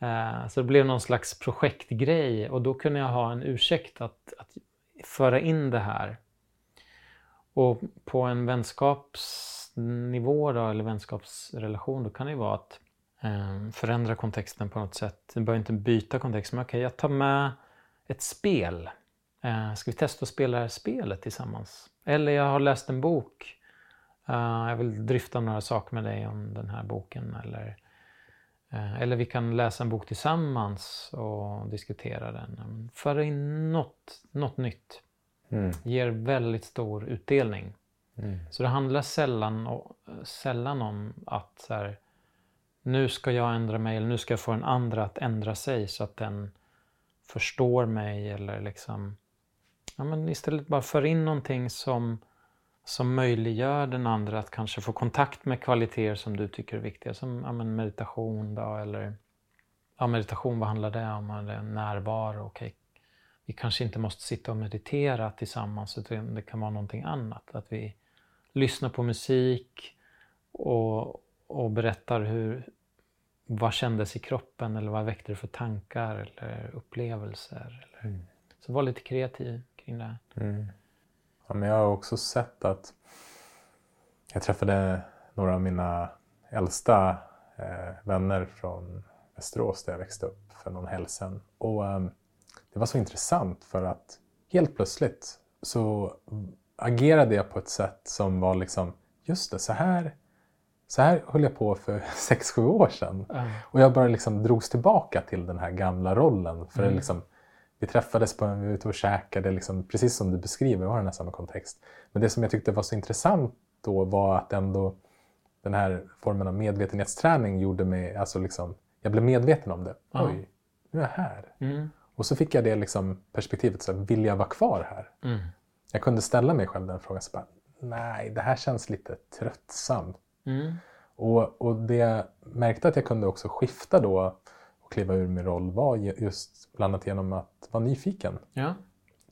Eh, så det blev någon slags projektgrej och då kunde jag ha en ursäkt att, att föra in det här. Och på en vänskapsnivå då, eller vänskapsrelation, då kan det ju vara att eh, förändra kontexten på något sätt. Du behöver inte byta kontext, men okej, okay, jag tar med ett spel Eh, ska vi testa att spela det här spelet tillsammans? Eller jag har läst en bok. Eh, jag vill dryfta några saker med dig om den här boken. Eller, eh, eller vi kan läsa en bok tillsammans och diskutera den. Föra in något, något nytt. Mm. Ger väldigt stor utdelning. Mm. Så det handlar sällan, sällan om att så här, nu ska jag ändra mig eller nu ska jag få en andra att ändra sig så att den förstår mig eller liksom ja, men istället bara för in någonting som, som möjliggör den andra att kanske få kontakt med kvaliteter som du tycker är viktiga. Som ja, meditation då, eller ja, meditation, vad handlar det om? Det närvaro. Okay. Vi kanske inte måste sitta och meditera tillsammans utan det kan vara någonting annat. Att vi lyssnar på musik och, och berättar hur, vad kändes i kroppen eller vad väckte det för tankar eller upplevelser. Eller, mm. Så var lite kreativ kring det. Mm. Ja, men jag har också sett att jag träffade några av mina äldsta eh, vänner från Västerås där jag växte upp för någon helg sedan. Och eh, det var så intressant för att helt plötsligt så agerade jag på ett sätt som var liksom, just det, så här, så här höll jag på för [laughs] 6-7 år sedan. Mm. Och jag bara liksom drogs tillbaka till den här gamla rollen. För mm. liksom, vi träffades på en, vi var ute och käkade, liksom, precis som du beskriver, var den här samma kontext. Men det som jag tyckte var så intressant då var att ändå den här formen av medvetenhetsträning gjorde mig, alltså liksom, jag blev medveten om det. Oj, nu är jag här. Mm. Och så fick jag det liksom perspektivet, så här, vill jag vara kvar här? Mm. Jag kunde ställa mig själv den frågan, så bara, nej, det här känns lite tröttsamt. Mm. Och, och det jag märkte att jag kunde också skifta då och kliva ur min roll var just bland annat genom att vara nyfiken. Ja.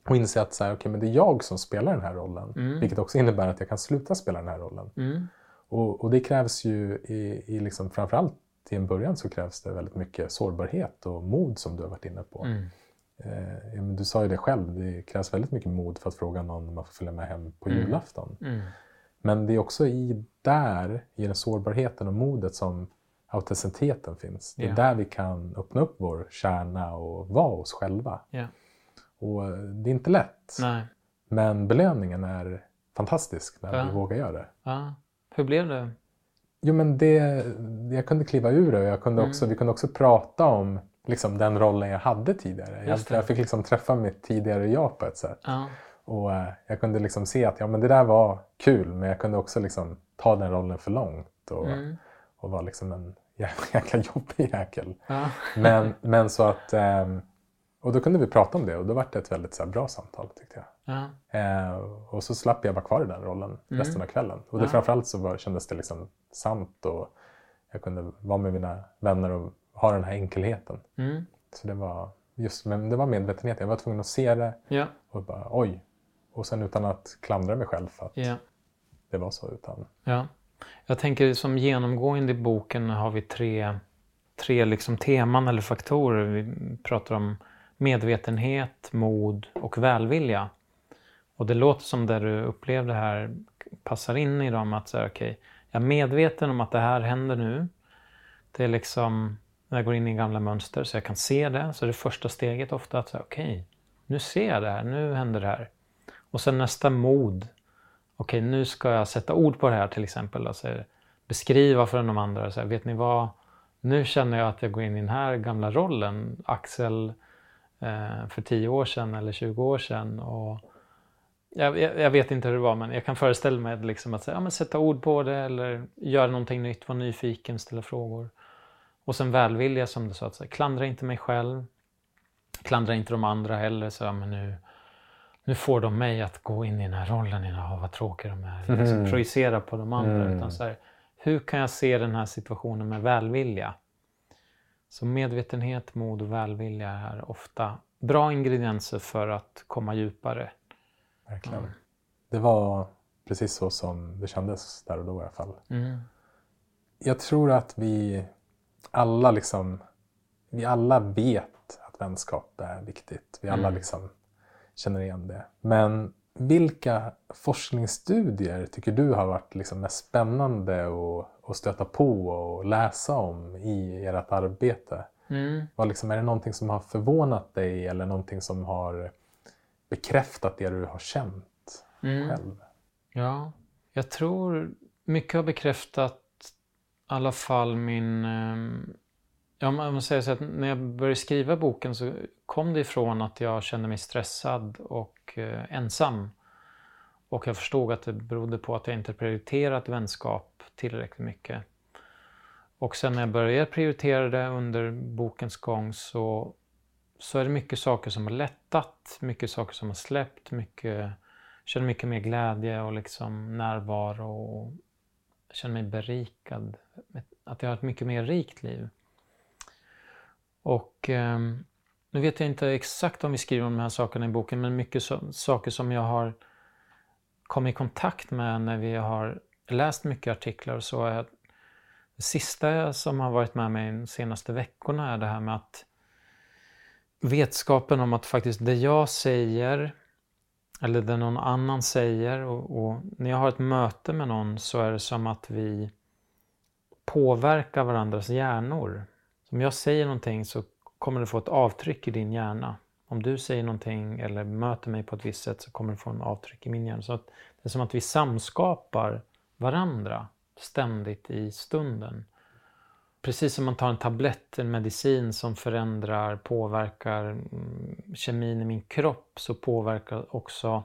Och inse att så här, okay, men det är jag som spelar den här rollen. Mm. Vilket också innebär att jag kan sluta spela den här rollen. Mm. Och, och det krävs ju i, i liksom, framförallt till en början så krävs det väldigt mycket sårbarhet och mod som du har varit inne på. Mm. Eh, du sa ju det själv, det krävs väldigt mycket mod för att fråga någon om man får följa med hem på Mm. julafton. Mm. Men det är också i där, i den sårbarheten och modet som autenticiteten finns. Det är Ja. där vi kan öppna upp vår kärna och vara oss själva. Ja. Och eh, det är inte lätt, Nej. men belöningen är fantastisk när Ja. vi vågar göra det. Ja. Hur blev det? Jo, men det, jag kunde kliva ur det och jag kunde Mm. också, vi kunde också prata om liksom, den rollen jag hade tidigare. Jag, jag fick liksom träffa mitt tidigare jag på ett sätt. Ja. Och eh, jag kunde liksom se att ja, men det där var kul men jag kunde också liksom ta den rollen för långt och, Mm. och vara liksom en jä- [laughs] jäkla jobbig jäkel. Ja. Men, [laughs] men så att... ehm, och då kunde vi prata om det och då var det ett väldigt så här, bra samtal tyckte jag. Ja. Eh, och så slapp jag vara kvar i den rollen resten av kvällen. Och det Ja. framförallt så var, kändes det liksom sant och jag kunde vara med mina vänner och ha den här enkelheten. Mm. Så det var just men det var medvetenhet. Jag var tvungen att se det Ja. och bara oj. Och sen utan att klandra mig själv för att Ja. det var så. Utan, Ja. Jag tänker som genomgående i boken har vi tre, tre liksom teman eller faktorer. Vi pratar om medvetenhet, mod och välvilja. Och det låter som det du upplevde här passar in i dem. Att säga, okej, jag är medveten om att det här händer nu. Det är liksom när jag går in i gamla mönster så jag kan se det. Så det första steget ofta att säga, okej, nu ser jag det här, nu händer det här. Och sen nästa mod. Okej, nu ska jag sätta ord på det här till exempel. Alltså, beskriva för de andra. Så här, vet ni vad? Nu känner jag att jag går in i den här gamla rollen. Axel eh, för 10 år sedan eller 20 år sedan. Och jag, jag, vet inte hur det var men jag kan föreställa mig liksom att ja, sätta ord på det eller göra någonting nytt, vara nyfiken, ställa frågor. Och sen välvilja som du sa, att säga, klandra inte mig själv. Klandra inte de andra heller. Så, ja, men nu, nu får de mig att gå in i den här rollen. Ja, vad tråkiga de är. Liksom, Mhm. projicera på de andra. Mm. Utan så här, hur kan jag se den här situationen med välvilja? Så medvetenhet, mod och välvilja är ofta bra ingredienser för att komma djupare. Verkligen. Mm. Det var precis så som det kändes där och då i alla fall. Mm. Jag tror att vi alla liksom, vi alla vet att vänskap är viktigt. Vi alla Mm. liksom känner igen det. Men vilka forskningsstudier tycker du har varit liksom mest spännande att, att stöta på och läsa om i ert arbete? Mm. Vad liksom, är det någonting som har förvånat dig eller någonting som har bekräftat det du har känt Mm. själv? Ja, jag tror mycket har bekräftat i alla fall min... ehm, Ja, man säger så att när jag började skriva boken så kom det ifrån att jag kände mig stressad och eh, ensam. Och jag förstod att det berodde på att jag inte prioriterat vänskap tillräckligt mycket. Och sen när jag började prioritera det under bokens gång så, så är det mycket saker som har lättat, mycket saker som har släppt, mycket jag känner mycket mer glädje och liksom närvaro och jag känner mig berikad. Att jag har ett mycket mer rikt liv. Och eh, nu vet jag inte exakt om vi skriver om de här sakerna i boken men mycket so saker som jag har kommit i kontakt med när vi har läst mycket artiklar och så. Är det sista som har varit med mig de senaste veckorna är det här med att vetskapen om att faktiskt det jag säger eller det någon annan säger och, och när jag har ett möte med någon så är det som att vi påverkar varandras hjärnor. Om jag säger någonting så kommer det få ett avtryck i din hjärna. Om du säger någonting eller möter mig på ett visst sätt så kommer det få en avtryck i min hjärna. Så att det är som att vi samskapar varandra ständigt i stunden. Precis som man tar en tablett, en medicin som förändrar, påverkar mm, kemin i min kropp så påverkar också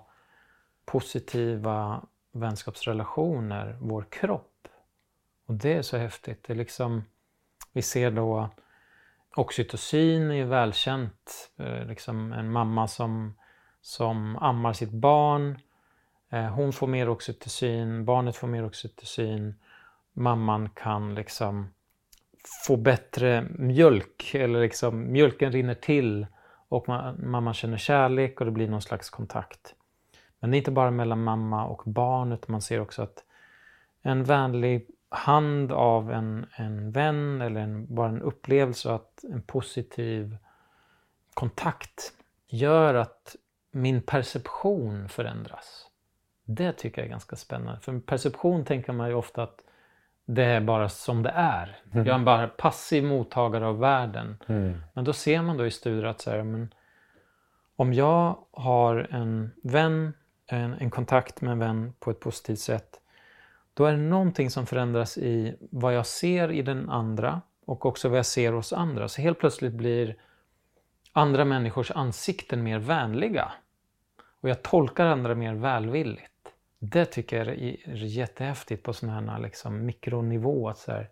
positiva vänskapsrelationer vår kropp. Och det är så häftigt. Det är liksom, vi ser då oxytocin är ju välkänt. Eh, liksom en mamma som, som ammar sitt barn. Eh, hon får mer oxytocin, barnet får mer oxytocin. mamman kan liksom få bättre mjölk eller liksom mjölken rinner till och mamman känner kärlek och det blir någon slags kontakt. Men det är inte bara mellan mamma och barn utan man ser också att en vänlig hand av en, en vän eller en, bara en upplevelse att en positiv kontakt gör att min perception förändras. Det tycker jag är ganska spännande. För perception tänker man ju ofta att det är bara som det är. Mm. Jag är bara passiv mottagare av världen. Mm. Men då ser man då i studier att så här, men, om jag har en vän, en, en, kontakt med en vän på ett positivt sätt, då är det någonting som förändras i vad jag ser i den andra och också vad jag ser hos andra. Så helt plötsligt blir andra människors ansikten mer vänliga. Och jag tolkar andra mer välvilligt. Det tycker jag är jättehäftigt på sån här liksom mikronivå. Att så här,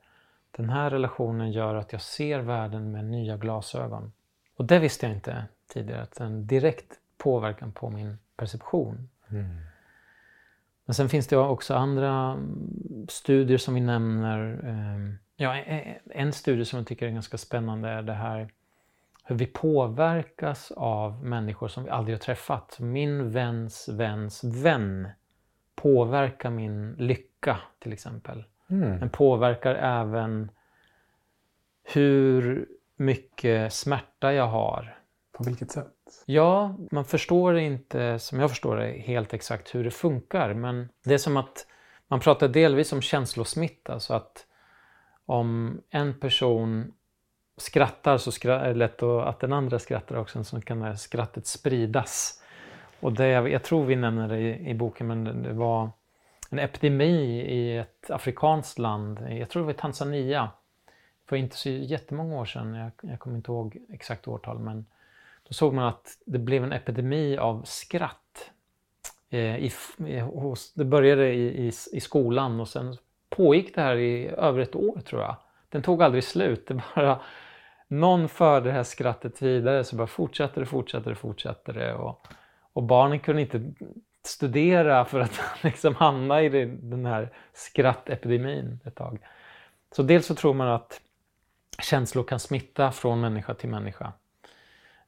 den här relationen gör att jag ser världen med nya glasögon. Och det visste jag inte tidigare, att en direkt påverkan på min perception. Mm. Men sen finns det också andra studier som vi nämner. Ehm, ja, en studie som jag tycker är ganska spännande är det här hur vi påverkas av människor som vi aldrig har träffat. Min väns väns vän påverkar min lycka till exempel. Mm. Den påverkar även hur mycket smärta jag har. På vilket sätt? Ja, man förstår inte, som jag förstår det, helt exakt hur det funkar. Men det är som att man pratar delvis om känslosmitta. Så att om en person skrattar så är det lätt att den andra skrattar också. Så kan skrattet spridas. Och det, jag tror vi nämner det i, i boken, men det var en epidemi i ett afrikanskt land, jag tror det var i Tanzania, för inte så jättemånga år sedan, jag, jag kommer inte ihåg exakt årtal, men då såg man att det blev en epidemi av skratt. Eh, i, i, hos, det började i, i, i, skolan och sen pågick det här i över ett år tror jag. Den tog aldrig slut. Det bara, någon förde det här skrattet vidare så bara fortsatte det, fortsatte det, fortsatte det. Och, och barnen kunde inte studera för att [laughs] liksom hamna i den här skrattepidemin ett tag. Så dels så tror man att känslor kan smitta från människa till människa.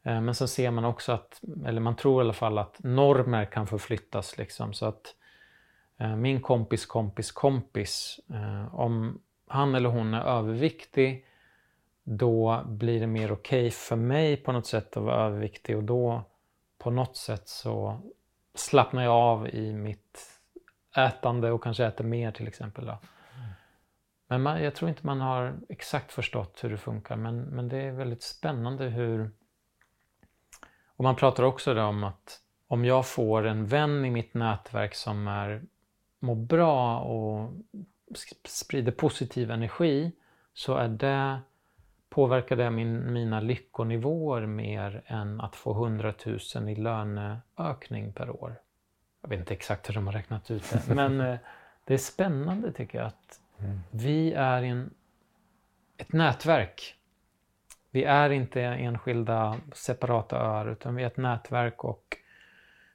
Eh, men så ser man också att, eller man tror i alla fall att normer kan förflyttas liksom så att eh, min kompis kompis kompis, eh, om han eller hon är överviktig då blir det mer okej okay för mig på något sätt att vara överviktig och då på något sätt så slappnar jag av i mitt ätande och kanske äter mer till exempel. Då. Men man, jag tror inte man har exakt förstått hur det funkar men, men det är väldigt spännande hur... Och man pratar också om att om jag får en vän i mitt nätverk som är, mår bra och sprider positiv energi så är det påverkar det min, mina lyckonivåer mer än att få 100 000 i löneökning per år. Jag vet inte exakt hur de har räknat ut det, [laughs] men eh, det är spännande tycker jag att mm. vi är en, ett nätverk. Vi är inte enskilda separata öar utan vi är ett nätverk och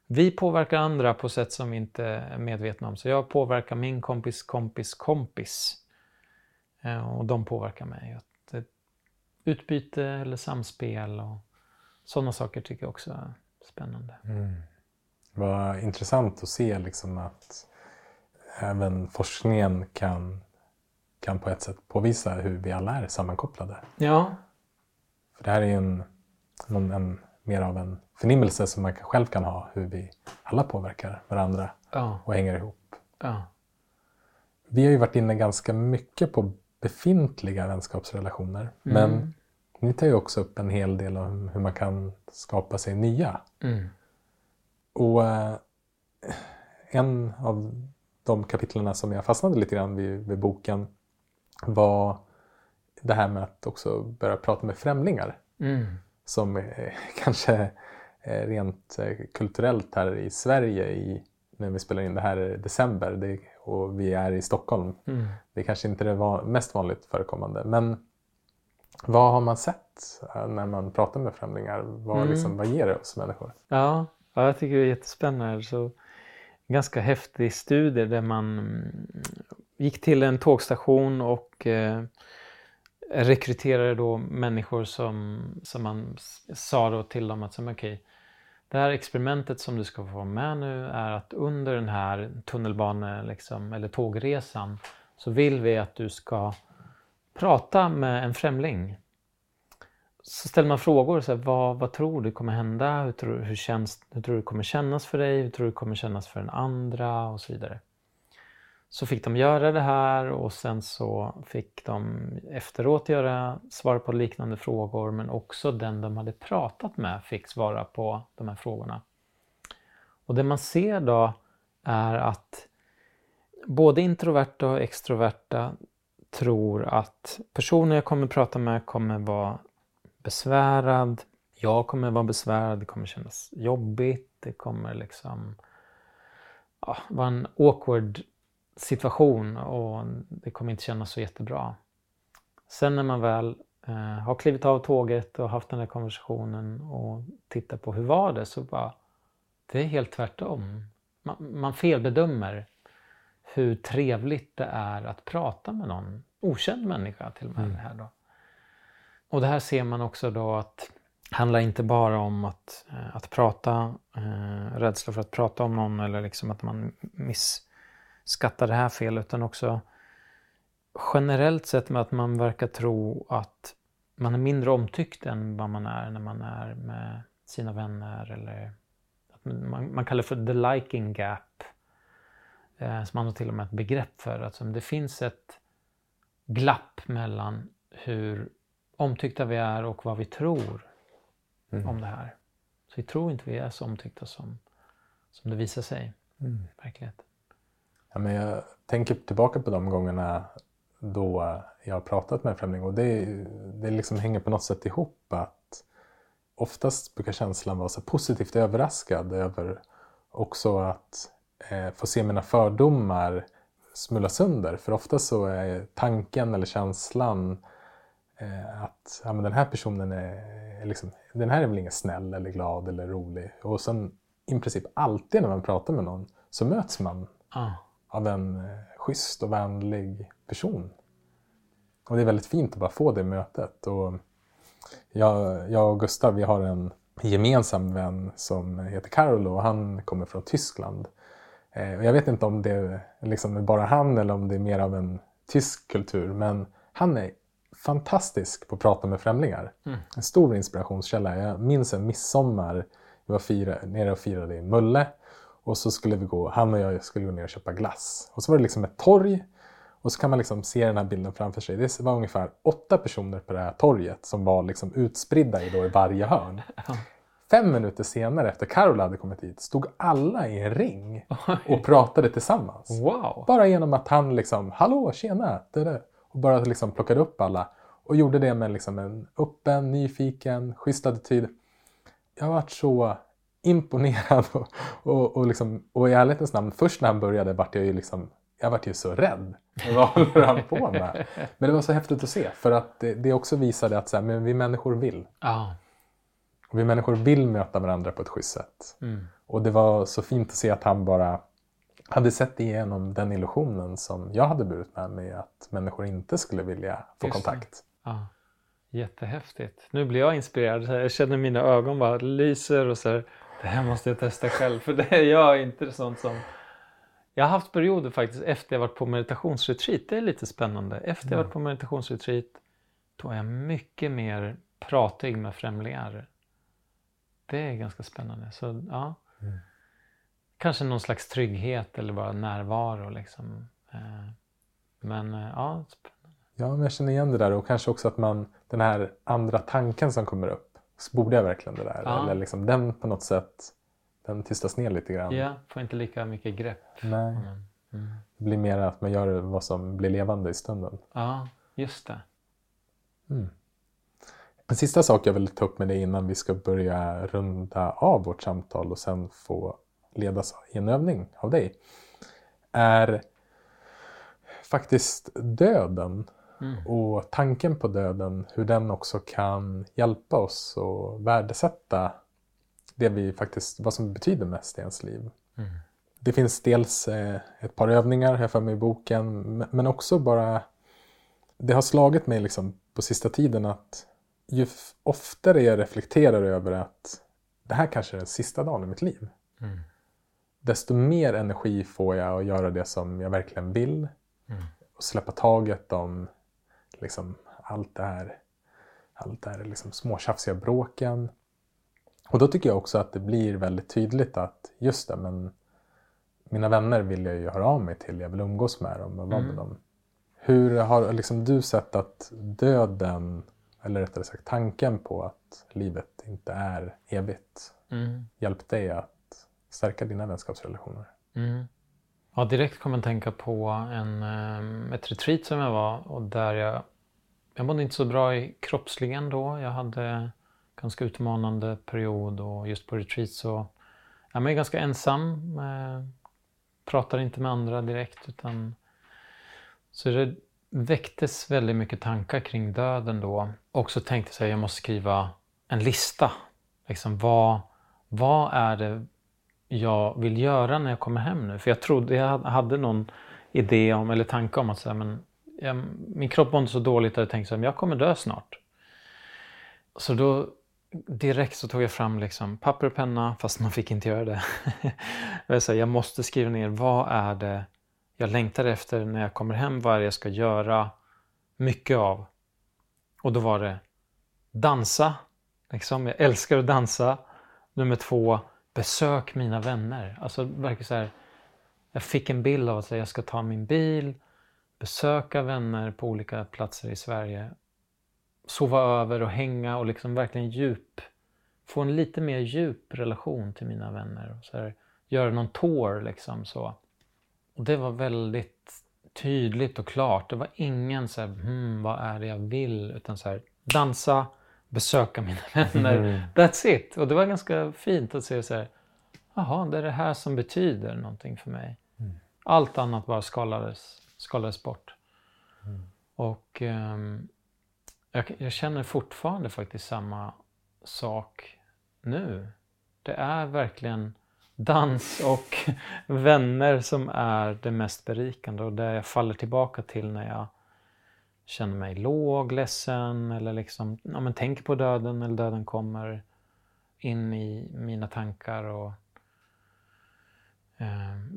vi påverkar andra på sätt som vi inte är medvetna om. Så jag påverkar min kompis kompis kompis eh, och de påverkar mig utbyte eller samspel och sådana saker tycker jag också är spännande. Mm. Vad intressant att se liksom att även forskningen kan, kan på ett sätt påvisa hur vi alla är sammankopplade. Ja. För det här är en, en, en mer av en förnimmelse som man själv kan ha hur vi alla påverkar varandra ja. och hänger ihop. Ja. Vi har ju varit inne ganska mycket på befintliga vänskapsrelationer. Mm. Men ni tar ju också upp en hel del om hur man kan skapa sig nya. Mm. Och eh, en av de kapitlen som jag fastnade lite grann vid, vid boken var det här med att också börja prata med främlingar. Mm. Som eh, [laughs] kanske eh, rent kulturellt här i Sverige i, när vi spelar in det här i december det, och vi är i Stockholm. Mm. Det är kanske inte det var mest vanligt förekommande. Men vad har man sett eh, när man pratar med främlingar? Vad, mm. liksom, vad ger det oss människor? Ja, ja, jag tycker det är jättespännande. Så, ganska häftig studie där man gick till en tågstation och eh, rekryterade då människor som, som man sa då till dem att okej, okay, det här experimentet som du ska få vara med nu är att under den här tunnelbane liksom, eller tågresan så vill vi att du ska prata med en främling. Så ställer man frågor, så här, vad, vad tror du kommer hända? Hur tror, hur, känns, hur tror du det kommer kännas för dig? Hur tror du det kommer kännas för den andra? Och så vidare. Så fick de göra det här och sen så fick de efteråt göra, svara på liknande frågor men också den de hade pratat med fick svara på de här frågorna. Och det man ser då är att både introverta och extroverta tror att personen jag kommer prata med kommer vara besvärad. Jag kommer vara besvärad, det kommer kännas jobbigt, det kommer liksom ja, vara en awkward situation och det kommer inte kännas så jättebra. Sen när man väl eh, har klivit av tåget och haft den här konversationen och tittar på hur var det så bara, det är helt tvärtom. Man, man felbedömer hur trevligt det är att prata med någon okänd människa till och med. Mm. Här då. Och det här ser man också då att det handlar inte bara om att, eh, att prata, eh, rädsla för att prata om någon eller liksom att man misskattar det här fel utan också generellt sett med att man verkar tro att man är mindre omtyckt än vad man är när man är med sina vänner eller att man, man kallar det för the liking gap. Eh, som man har till och med ett begrepp för. Alltså det finns ett glapp mellan hur omtyckta vi är och vad vi tror mm. om det här. Så vi tror inte vi är så omtyckta som, som det visar sig mm. i verkligheten. Ja, men jag tänker tillbaka på de gångerna då jag har pratat med främling och det, det liksom hänger på något sätt ihop att oftast brukar känslan vara så positivt överraskad över också att eh, få se mina fördomar smula sönder. För ofta så är tanken eller känslan eh, att ja, men den här personen är, liksom, den här är väl ingen snäll eller glad eller rolig. Och sen i princip alltid när man pratar med någon så möts man ah av en eh, schysst och vänlig person. Och det är väldigt fint att bara få det mötet. Och jag, jag och Gustav vi har en gemensam vän som heter Carolo och han kommer från Tyskland. Eh, och jag vet inte om det är liksom bara han eller om det är mer av en tysk kultur. Men han är fantastisk på att prata med främlingar. Mm. En stor inspirationskälla. Jag minns en midsommar. Vi var fira, nere och firade i Mulle. Och så skulle vi gå, han och jag skulle gå ner och köpa glass. Och så var det liksom ett torg. Och så kan man liksom se den här bilden framför sig. Det var ungefär åtta personer på det här torget som var liksom utspridda i, då i varje hörn. Fem minuter senare efter Carol hade kommit hit stod alla i en ring och pratade tillsammans. Wow. Bara genom att han liksom, hallå, tjena, det där. Och bara liksom plockade upp alla. Och gjorde det med liksom en öppen, nyfiken, schysst attityd. Jag har varit så imponerad och, och, och, liksom, och i ärlighetens namn, först när han började vart jag ju liksom jag vart ju så rädd. Vad håller han på med? Men det var så häftigt att se för att det, det också visade att så här, men vi människor vill. Ah. Och vi människor vill möta varandra på ett schysst sätt. Mm. Och det var så fint att se att han bara hade sett igenom den illusionen som jag hade burit med mig att människor inte skulle vilja få Just kontakt. Ja. Jättehäftigt. Nu blir jag inspirerad. Jag känner mina ögon bara lyser och så här, det här måste jag testa själv. För det är jag inte sånt som... Jag har haft perioder faktiskt efter jag varit på meditationsretreat. Det är lite spännande. Efter jag varit på meditationsretreat då är jag mycket mer pratig med främlingar det är ganska spännande. Så, ja. Mm. Kanske någon slags trygghet eller bara närvaro. Liksom. Eh, men eh, ja, spännande. Ja, men jag känner igen det där och kanske också att man, den här andra tanken som kommer upp. Så borde jag verkligen det där? Ja. Eller liksom den på något sätt, den tystas ner lite grann. Ja, får inte lika mycket grepp. Nej. Mm. Det blir mer att man gör vad som blir levande i stunden. Ja, just det. Mm. En sista sak jag vill ta upp med dig innan vi ska börja runda av vårt samtal och sen få ledas i en övning av dig är faktiskt döden mm. och tanken på döden, hur den också kan hjälpa oss att värdesätta det vi faktiskt, vad som betyder mest i ens liv. Mm. det finns dels eh, ett par övningar här för mig i boken, men också bara... Det har slagit mig liksom på sista tiden att ju oftare jag reflekterar över att det här kanske är den sista dagen i mitt liv. Mm. Desto mer energi får jag att göra det som jag verkligen vill. Mm. Och släppa taget om liksom, allt det här, allt det här liksom småtjafsiga bråken. Och då tycker jag också att det blir väldigt tydligt att just det, men mina vänner vill jag ju höra av mig till. Jag vill umgås med dem och vara mm. med dem. Hur har liksom du sett att döden, eller rättare sagt tanken på att livet inte är evigt, mm. hjälpt dig att stärka dina vänskapsrelationer? Mm. Ja, direkt kommer jag tänka på en, ehm, ett retreat som jag var och där jag, jag mådde inte så bra i kroppsligen då. Jag hade ganska utmanande period och just på retreat så jag är ganska ensam. Eh, pratar inte med andra direkt utan så det väcktes väldigt mycket tankar kring döden då. Och så tänkte jag att jag måste skriva en lista. Liksom vad, vad är det jag vill göra när jag kommer hem nu? För jag trodde jag hade någon idé om, eller tanke om att säga, men jag, min kropp mådde så dåligt att jag tänkte att jag kommer dö snart. Så då direkt så tog jag fram liksom papper och penna, fast man fick inte göra det. [laughs] jag, sa, jag måste skriva ner vad är det jag längtar efter när jag kommer hem, vad är det jag ska göra mycket av. Och då var det dansa, liksom. jag älskar att dansa. Nummer två, besök mina vänner. Alltså verkligen så här, jag fick en bild av att jag ska ta min bil, besöka vänner på olika platser i Sverige sova över och hänga och liksom verkligen djup, få en lite mer djup relation till mina vänner. Så här, göra någon tour liksom så. Och det var väldigt tydligt och klart. Det var ingen så här, hmm, vad är det jag vill? Utan så här, dansa, besöka mina [laughs] vänner. Mm. That's it. Och det var ganska fint att se så här, jaha, det är det här som betyder någonting för mig. Mm. Allt annat bara skalades, skalades bort. Mm. Och um, jag, jag, känner fortfarande faktiskt samma sak nu. Det är verkligen dans och [laughs] vänner som är det mest berikande och det jag faller tillbaka till när jag känner mig låg, ledsen eller liksom, ja, men tänker på döden eller döden kommer in i mina tankar. Och,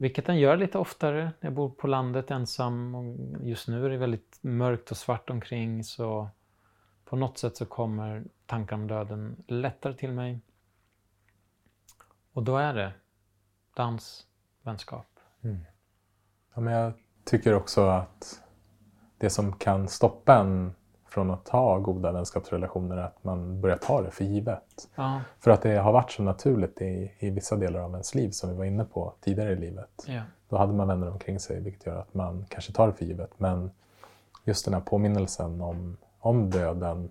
vilket den gör lite oftare. Jag bor på landet ensam och just nu är det väldigt mörkt och svart omkring så på något sätt så kommer tankar om döden lättare till mig. Och då är det dans, vänskap. Mm. Ja, men jag tycker också att det som kan stoppa en från att ha goda vänskapsrelationer att man börjar ta det för givet. Ja. För att det har varit så naturligt i, i vissa delar av ens liv som vi var inne på tidigare i livet. Ja. Då hade man vänner omkring sig vilket gör att man kanske tar det för givet. Men just den här påminnelsen om om döden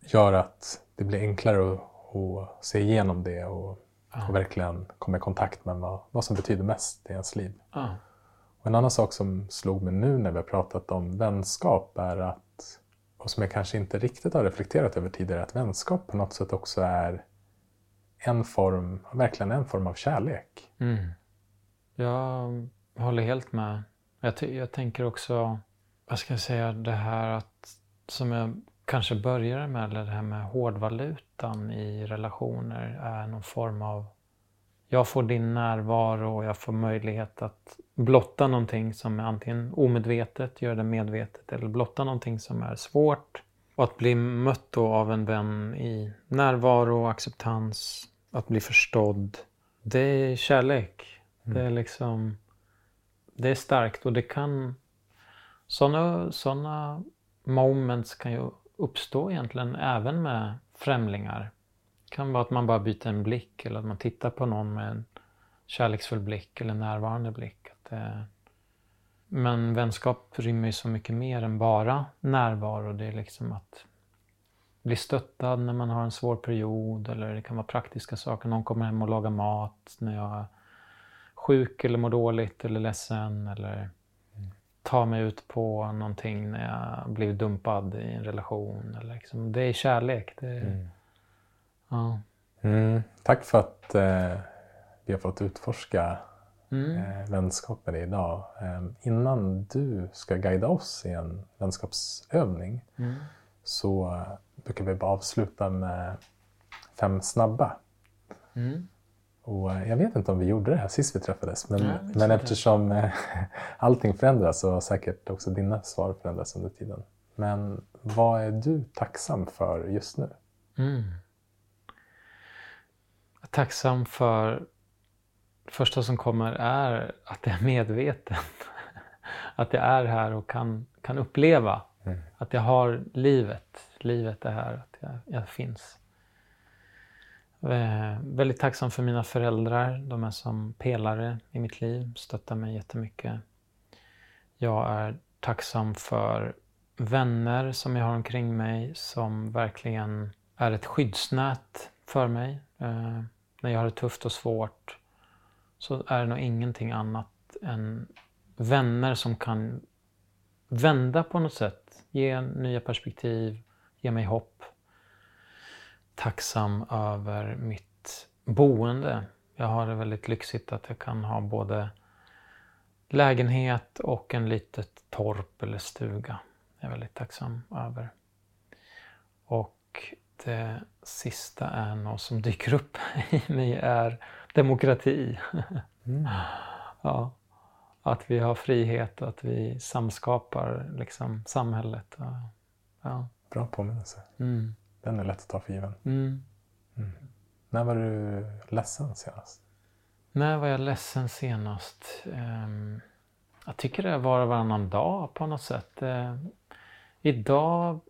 gör att det blir enklare att, att se igenom det och, ah. och, verkligen komma i kontakt med vad, vad som betyder mest i ens liv. Och en annan sak som slog mig nu när vi har pratat om vänskap är att, och som jag kanske inte riktigt har reflekterat över tidigare, att vänskap på något sätt också är en form, verkligen en form av kärlek. Mm. Jag håller helt med. Jag, jag tänker också vad ska jag säga, det här att som jag kanske började med, eller det här med hårdvalutan i relationer är någon form av jag får din närvaro och jag får möjlighet att blotta någonting som är antingen omedvetet, göra det medvetet, eller blotta någonting som är svårt. Och att bli mött då av en vän i närvaro och acceptans, att bli förstådd. Det är kärlek. Mm. Det är liksom... Det är starkt och det kan sådana såna moments kan ju uppstå egentligen även med främlingar. Det kan vara att man bara byter en blick eller att man tittar på någon med en kärleksfull blick eller närvarande blick. Det... Eh, men vänskap rymmer ju så mycket mer än bara närvaro. Det är liksom att bli stöttad när man har en svår period eller det kan vara praktiska saker. Någon kommer hem och lagar mat när jag är sjuk eller mår dåligt eller ledsen eller ta mig ut på någonting när jag blivit dumpad i en relation. Eller liksom, det är kärlek. Det är, mm. Ja. Mm. Tack för att eh, vi har fått utforska Mm. eh, vänskap med dig idag. Eh, innan du ska guida oss i en vänskapsövning Mm. så eh, brukar vi bara avsluta med fem snabba. Mm. Och eh, jag vet inte om vi gjorde det här sist vi träffades, men, vet men eftersom eh, [laughs] allting förändras så har säkert också dina svar förändrats under tiden. Men vad är du tacksam för just nu? Mm. Tacksam för det första som kommer är att jag är medveten. [laughs] Att jag är här och kan, kan uppleva Mm. att jag har livet. Livet är här, att jag, jag finns. Eh, väldigt tacksam för mina föräldrar. De är som pelare i mitt liv, stöttar mig jättemycket. Jag är tacksam för vänner som jag har omkring mig som verkligen är ett skyddsnät för mig. Eh, när jag har det tufft och svårt så är det nog ingenting annat än vänner som kan vända på något sätt, ge nya perspektiv, ge mig hopp. Tacksam över mitt boende. Jag har det väldigt lyxigt att jag kan ha både lägenhet och en litet torp eller stuga. Jag är väldigt tacksam över. Och det sista är något som dyker upp [laughs] i mig är demokrati. Mm. [laughs] Ja, att vi har frihet och att vi samskapar liksom, samhället. Ja. Bra påminnelse. Mm. Den är lätt att ta för given. Mm. När var du ledsen senast? När var jag ledsen senast? Ehm, jag tycker det var varannan dag på något sätt. Eh, idag,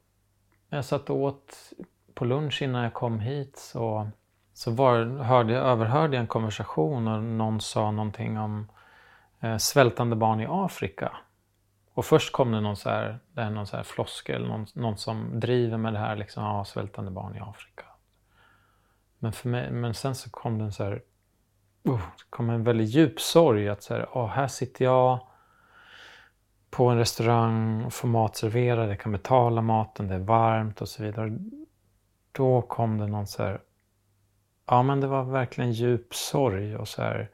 jag satt och åt på lunch innan jag kom hit så, så var, hörde, jag- överhörde jag en konversation och någon sa någonting om eh, svältande barn i Afrika. Och först kom det någon så här, det är någon så här floskel, någon, någon som driver med det här liksom, ja, svältande barn i Afrika. Men, för mig, men sen så kom det en så här, uh, kom en väldigt djup sorg att så här, åh, här sitter jag på en restaurang och får mat serverad, jag kan betala maten, det är varmt och så vidare. Då kom det någon så här, ja men det var verkligen djup sorg och så här,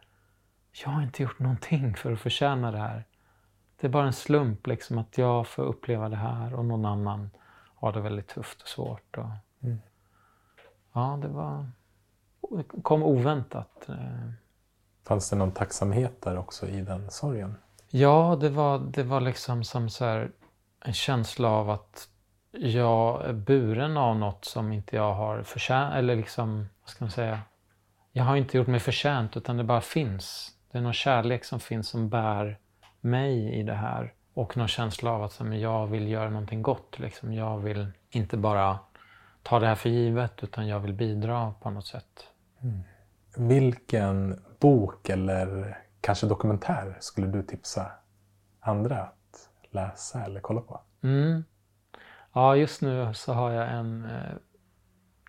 jag har inte gjort någonting för att förtjäna det här. Det är bara en slump liksom att jag får uppleva det här och någon annan har det väldigt tufft och svårt. Och... Mm. Ja, det var... Det kom oväntat. eh. Fanns det någon tacksamhet där också i den sorgen? Ja, det var, det var liksom som så en känsla av att jag är buren av något som inte jag har förtjänat. Eller liksom, vad ska man säga? Jag har inte gjort mig förtjänt utan det bara finns. Det är någon kärlek som finns som bär mig i det här. Och någon känsla av att men jag vill göra någonting gott. Liksom. Jag vill inte bara ta det här för givet utan jag vill bidra på något sätt. Vilken bok eller kanske dokumentär skulle du tipsa andra att läsa eller kolla på? Mm. Ja, just nu så har jag en eh,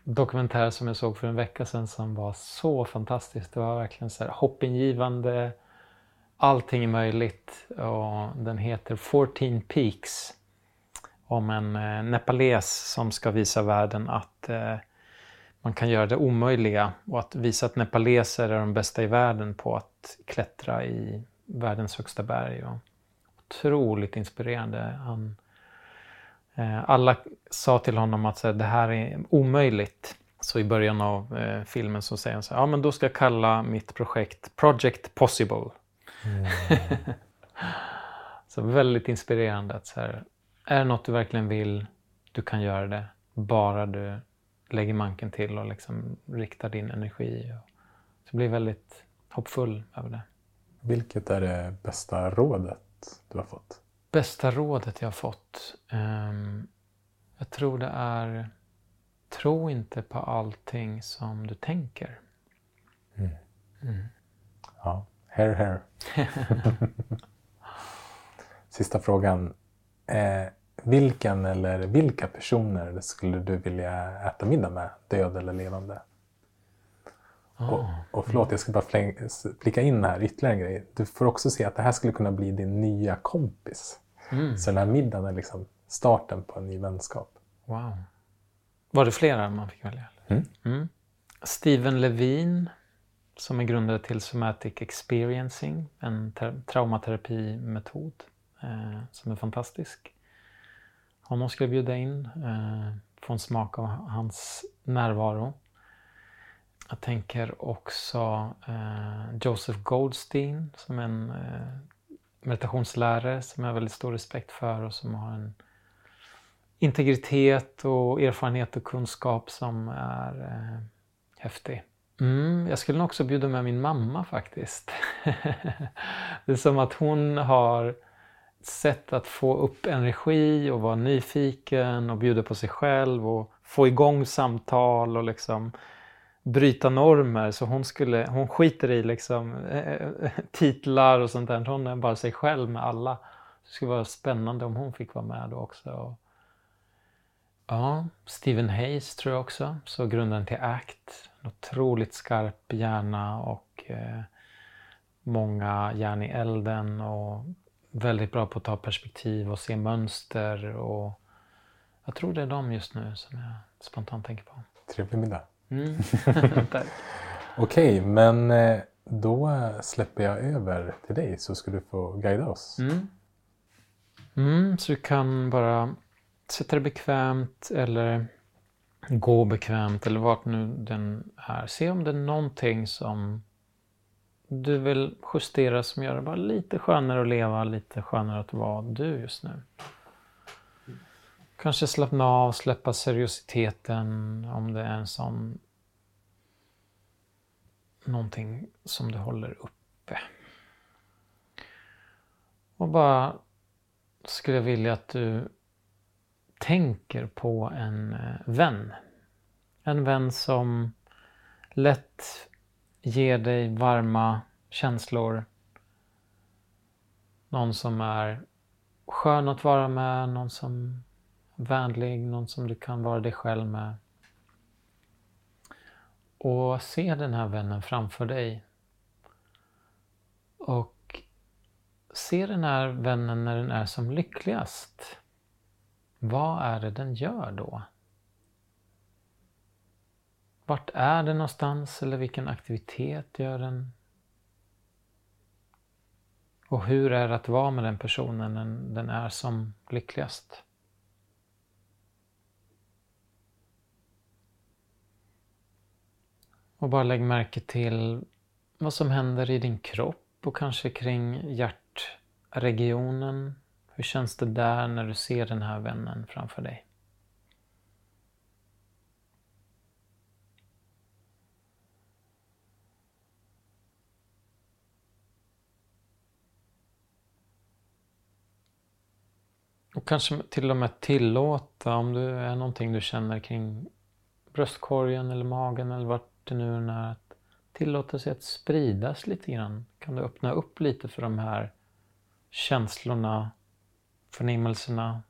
dokumentär som jag såg för en vecka sedan som var så fantastisk. Det var verkligen så här hoppingivande. Allting är möjligt. Och den heter 14 Peaks. Om en eh, nepales som ska visa världen att eh, man kan göra det omöjliga och att visa att nepaleser är de bästa i världen på att klättra i världens högsta berg. Och otroligt inspirerande. Han, eh, alla sa till honom att så här, det här är omöjligt. Så i början av eh, filmen så säger han så här, ja men då ska jag kalla mitt projekt Project Possible. [laughs] så väldigt inspirerande att så här, är det något du verkligen vill, du kan göra det. Bara du lägger manken till och liksom riktar din energi. Och, så blir väldigt hoppfull över det. Vilket är det bästa rådet du har fått? Bästa rådet jag har fått? Ehm, jag tror det är Tro inte på allting som du tänker. Ja, hair hair. [laughs] Sista frågan. Eh, vilken eller vilka personer skulle du vilja äta middag med, död eller levande? Och, och förlåt, jag ska bara fläng- flika in här ytterligare en grej. Du får också se att det här skulle kunna bli din nya kompis. Mm. Så den här middagen är liksom starten på en ny vänskap. Wow. Var det flera man fick välja? Mm. Mm. Steven Levine som är grundare till Somatic Experiencing, en traumaterapimetod eh, som är fantastisk. Honom skulle jag bjuda in, eh, få en smak av hans närvaro. Jag tänker också eh, Joseph Goldstein som är en eh, meditationslärare som jag har väldigt stor respekt för och som har en integritet och erfarenhet och kunskap som är eh, häftig. Mm, jag skulle nog också bjuda med min mamma faktiskt. [laughs] det är som att hon har ett sätt att få upp energi och vara nyfiken och bjuda på sig själv och få igång samtal och liksom bryta normer. Så hon, skulle, hon skiter i liksom, eh, eh, [laughs] titlar och sånt där. Hon är bara sig själv med alla. Det skulle vara spännande om hon fick vara med då också. Ja, Stephen Hayes tror jag också, så grunden till ACT. En otroligt skarp hjärna och eh, många järn i elden och väldigt bra på att ta perspektiv och se mönster. Och jag tror det är de just nu som jag spontant tänker på. Trevlig middag. Mm. [laughs] [laughs] Okej, okay, men eh, då släpper jag över till dig så ska du få guida oss. Mm. Mm, så du kan bara sätta dig bekvämt eller gå bekvämt eller vart nu den är. Se om det är någonting som du vill justera som gör det bara lite skönare att leva, lite skönare att vara du just nu. Kanske slappna av, släppa seriositeten om det är en sån någonting som du håller uppe. Och bara skulle jag vilja att du tänker på en eh, vän. En vän som lätt ger dig varma känslor. Någon som är skön att vara med, någon som vänlig, någon som du kan vara dig själv med. Och se den här vännen framför dig. Och se den här vännen när den är som lyckligast. Vad är det den gör då? Vart är den någonstans eller vilken aktivitet gör den? Och hur är det att vara med den personen när den är som lyckligast? Och bara lägg märke till vad som händer i din kropp och kanske kring hjärtregionen hur känns det där när du ser den här vännen framför dig? Och kanske till och med tillåta om det är någonting du känner kring bröstkorgen eller magen eller vart nu är. Att tillåta sig att spridas lite grann. Kan du öppna upp lite för de här känslorna förnimmelserna.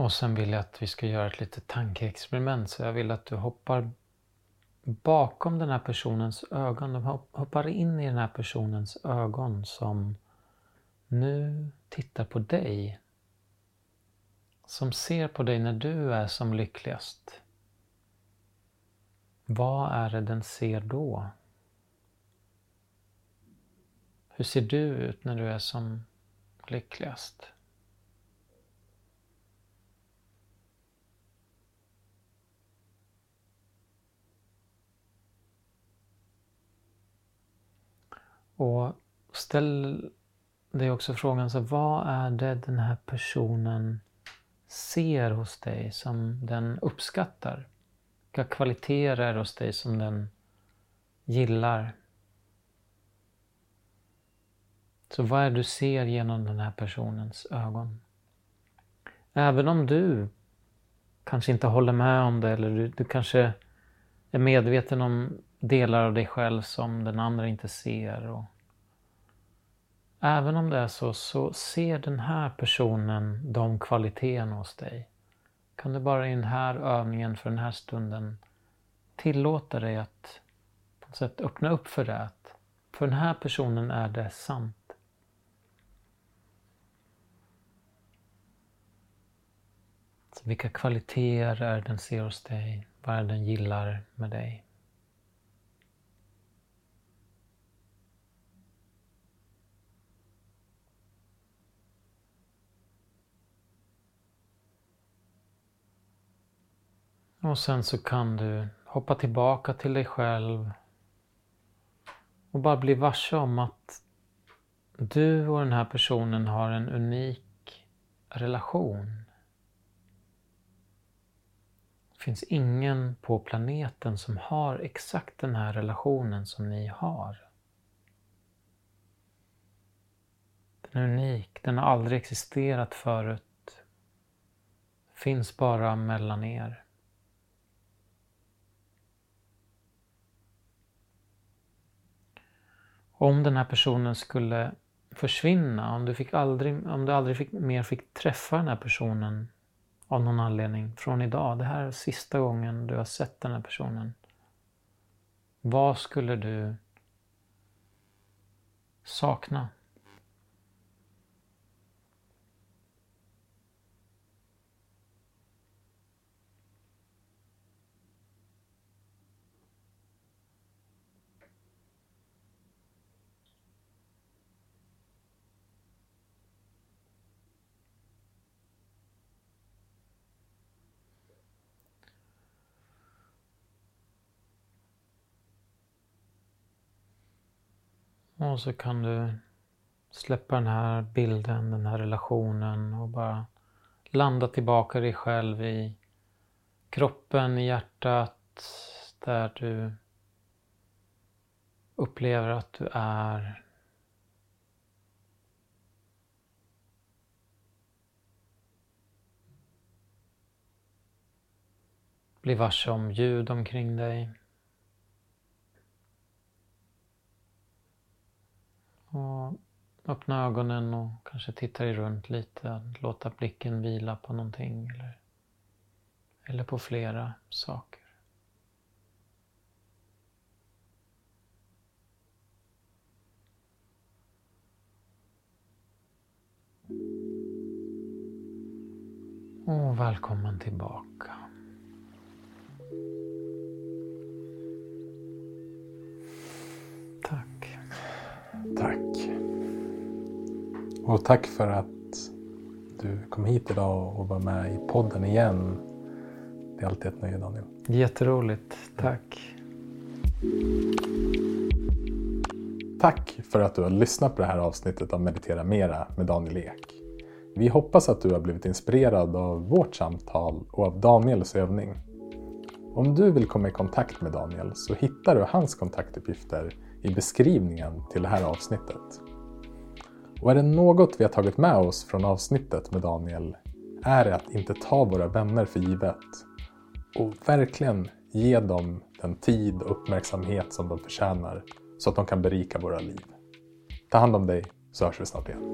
Och sen vill jag att vi ska göra ett litet tankeexperiment. Så jag vill att du hoppar bakom den här personens ögon. Du hoppar in i den här personens ögon som nu tittar på dig. Som ser på dig när du är som lyckligast. Vad är det den ser då? Hur ser du ut när du är som lyckligast? Och ställ dig också frågan, så vad är det den här personen ser hos dig som den uppskattar? Vilka kvaliteter är hos dig som den gillar? Så vad är det du ser genom den här personens ögon? Även om du kanske inte håller med om det eller du, du kanske är medveten om delar av dig själv som den andra inte ser. Och Även om det är så, så ser den här personen de kvaliteterna hos dig. Kan du bara i den här övningen för den här stunden tillåta dig att på något sätt öppna upp för det. För den här personen är det sant. Så vilka kvaliteter är det den ser hos dig? Vad är det den gillar med dig? Och sen så kan du hoppa tillbaka till dig själv och bara bli varse om att du och den här personen har en unik relation. Det finns ingen på planeten som har exakt den här relationen som ni har. Den är unik, den har aldrig existerat förut. Finns bara mellan er. Om den här personen skulle försvinna, om du, fick aldrig, om du aldrig fick, mer fick träffa den här personen av någon anledning från idag, det här är sista gången du har sett den här personen. Vad skulle du sakna? Och så kan du släppa den här bilden, den här relationen och bara landa tillbaka dig själv i kroppen, i hjärtat, där du upplever att du är. Bli varse om ljud omkring dig. Och öppna ögonen och kanske titta dig runt lite. Låta blicken vila på någonting eller, eller på flera saker. Och välkommen tillbaka. Och tack för att du kom hit idag och var med i podden igen. Det är alltid ett nöje Daniel. Jätteroligt. Tack. Tack för att du har lyssnat på det här avsnittet av Meditera Mera med Daniel Ek. Vi hoppas att du har blivit inspirerad av vårt samtal och av Daniels övning. Om du vill komma i kontakt med Daniel så hittar du hans kontaktuppgifter i beskrivningen till det här avsnittet. Och är det något vi har tagit med oss från avsnittet med Daniel är det att inte ta våra vänner för givet. Och verkligen ge dem den tid och uppmärksamhet som de förtjänar så att de kan berika våra liv. Ta hand om dig så hörs vi snart igen.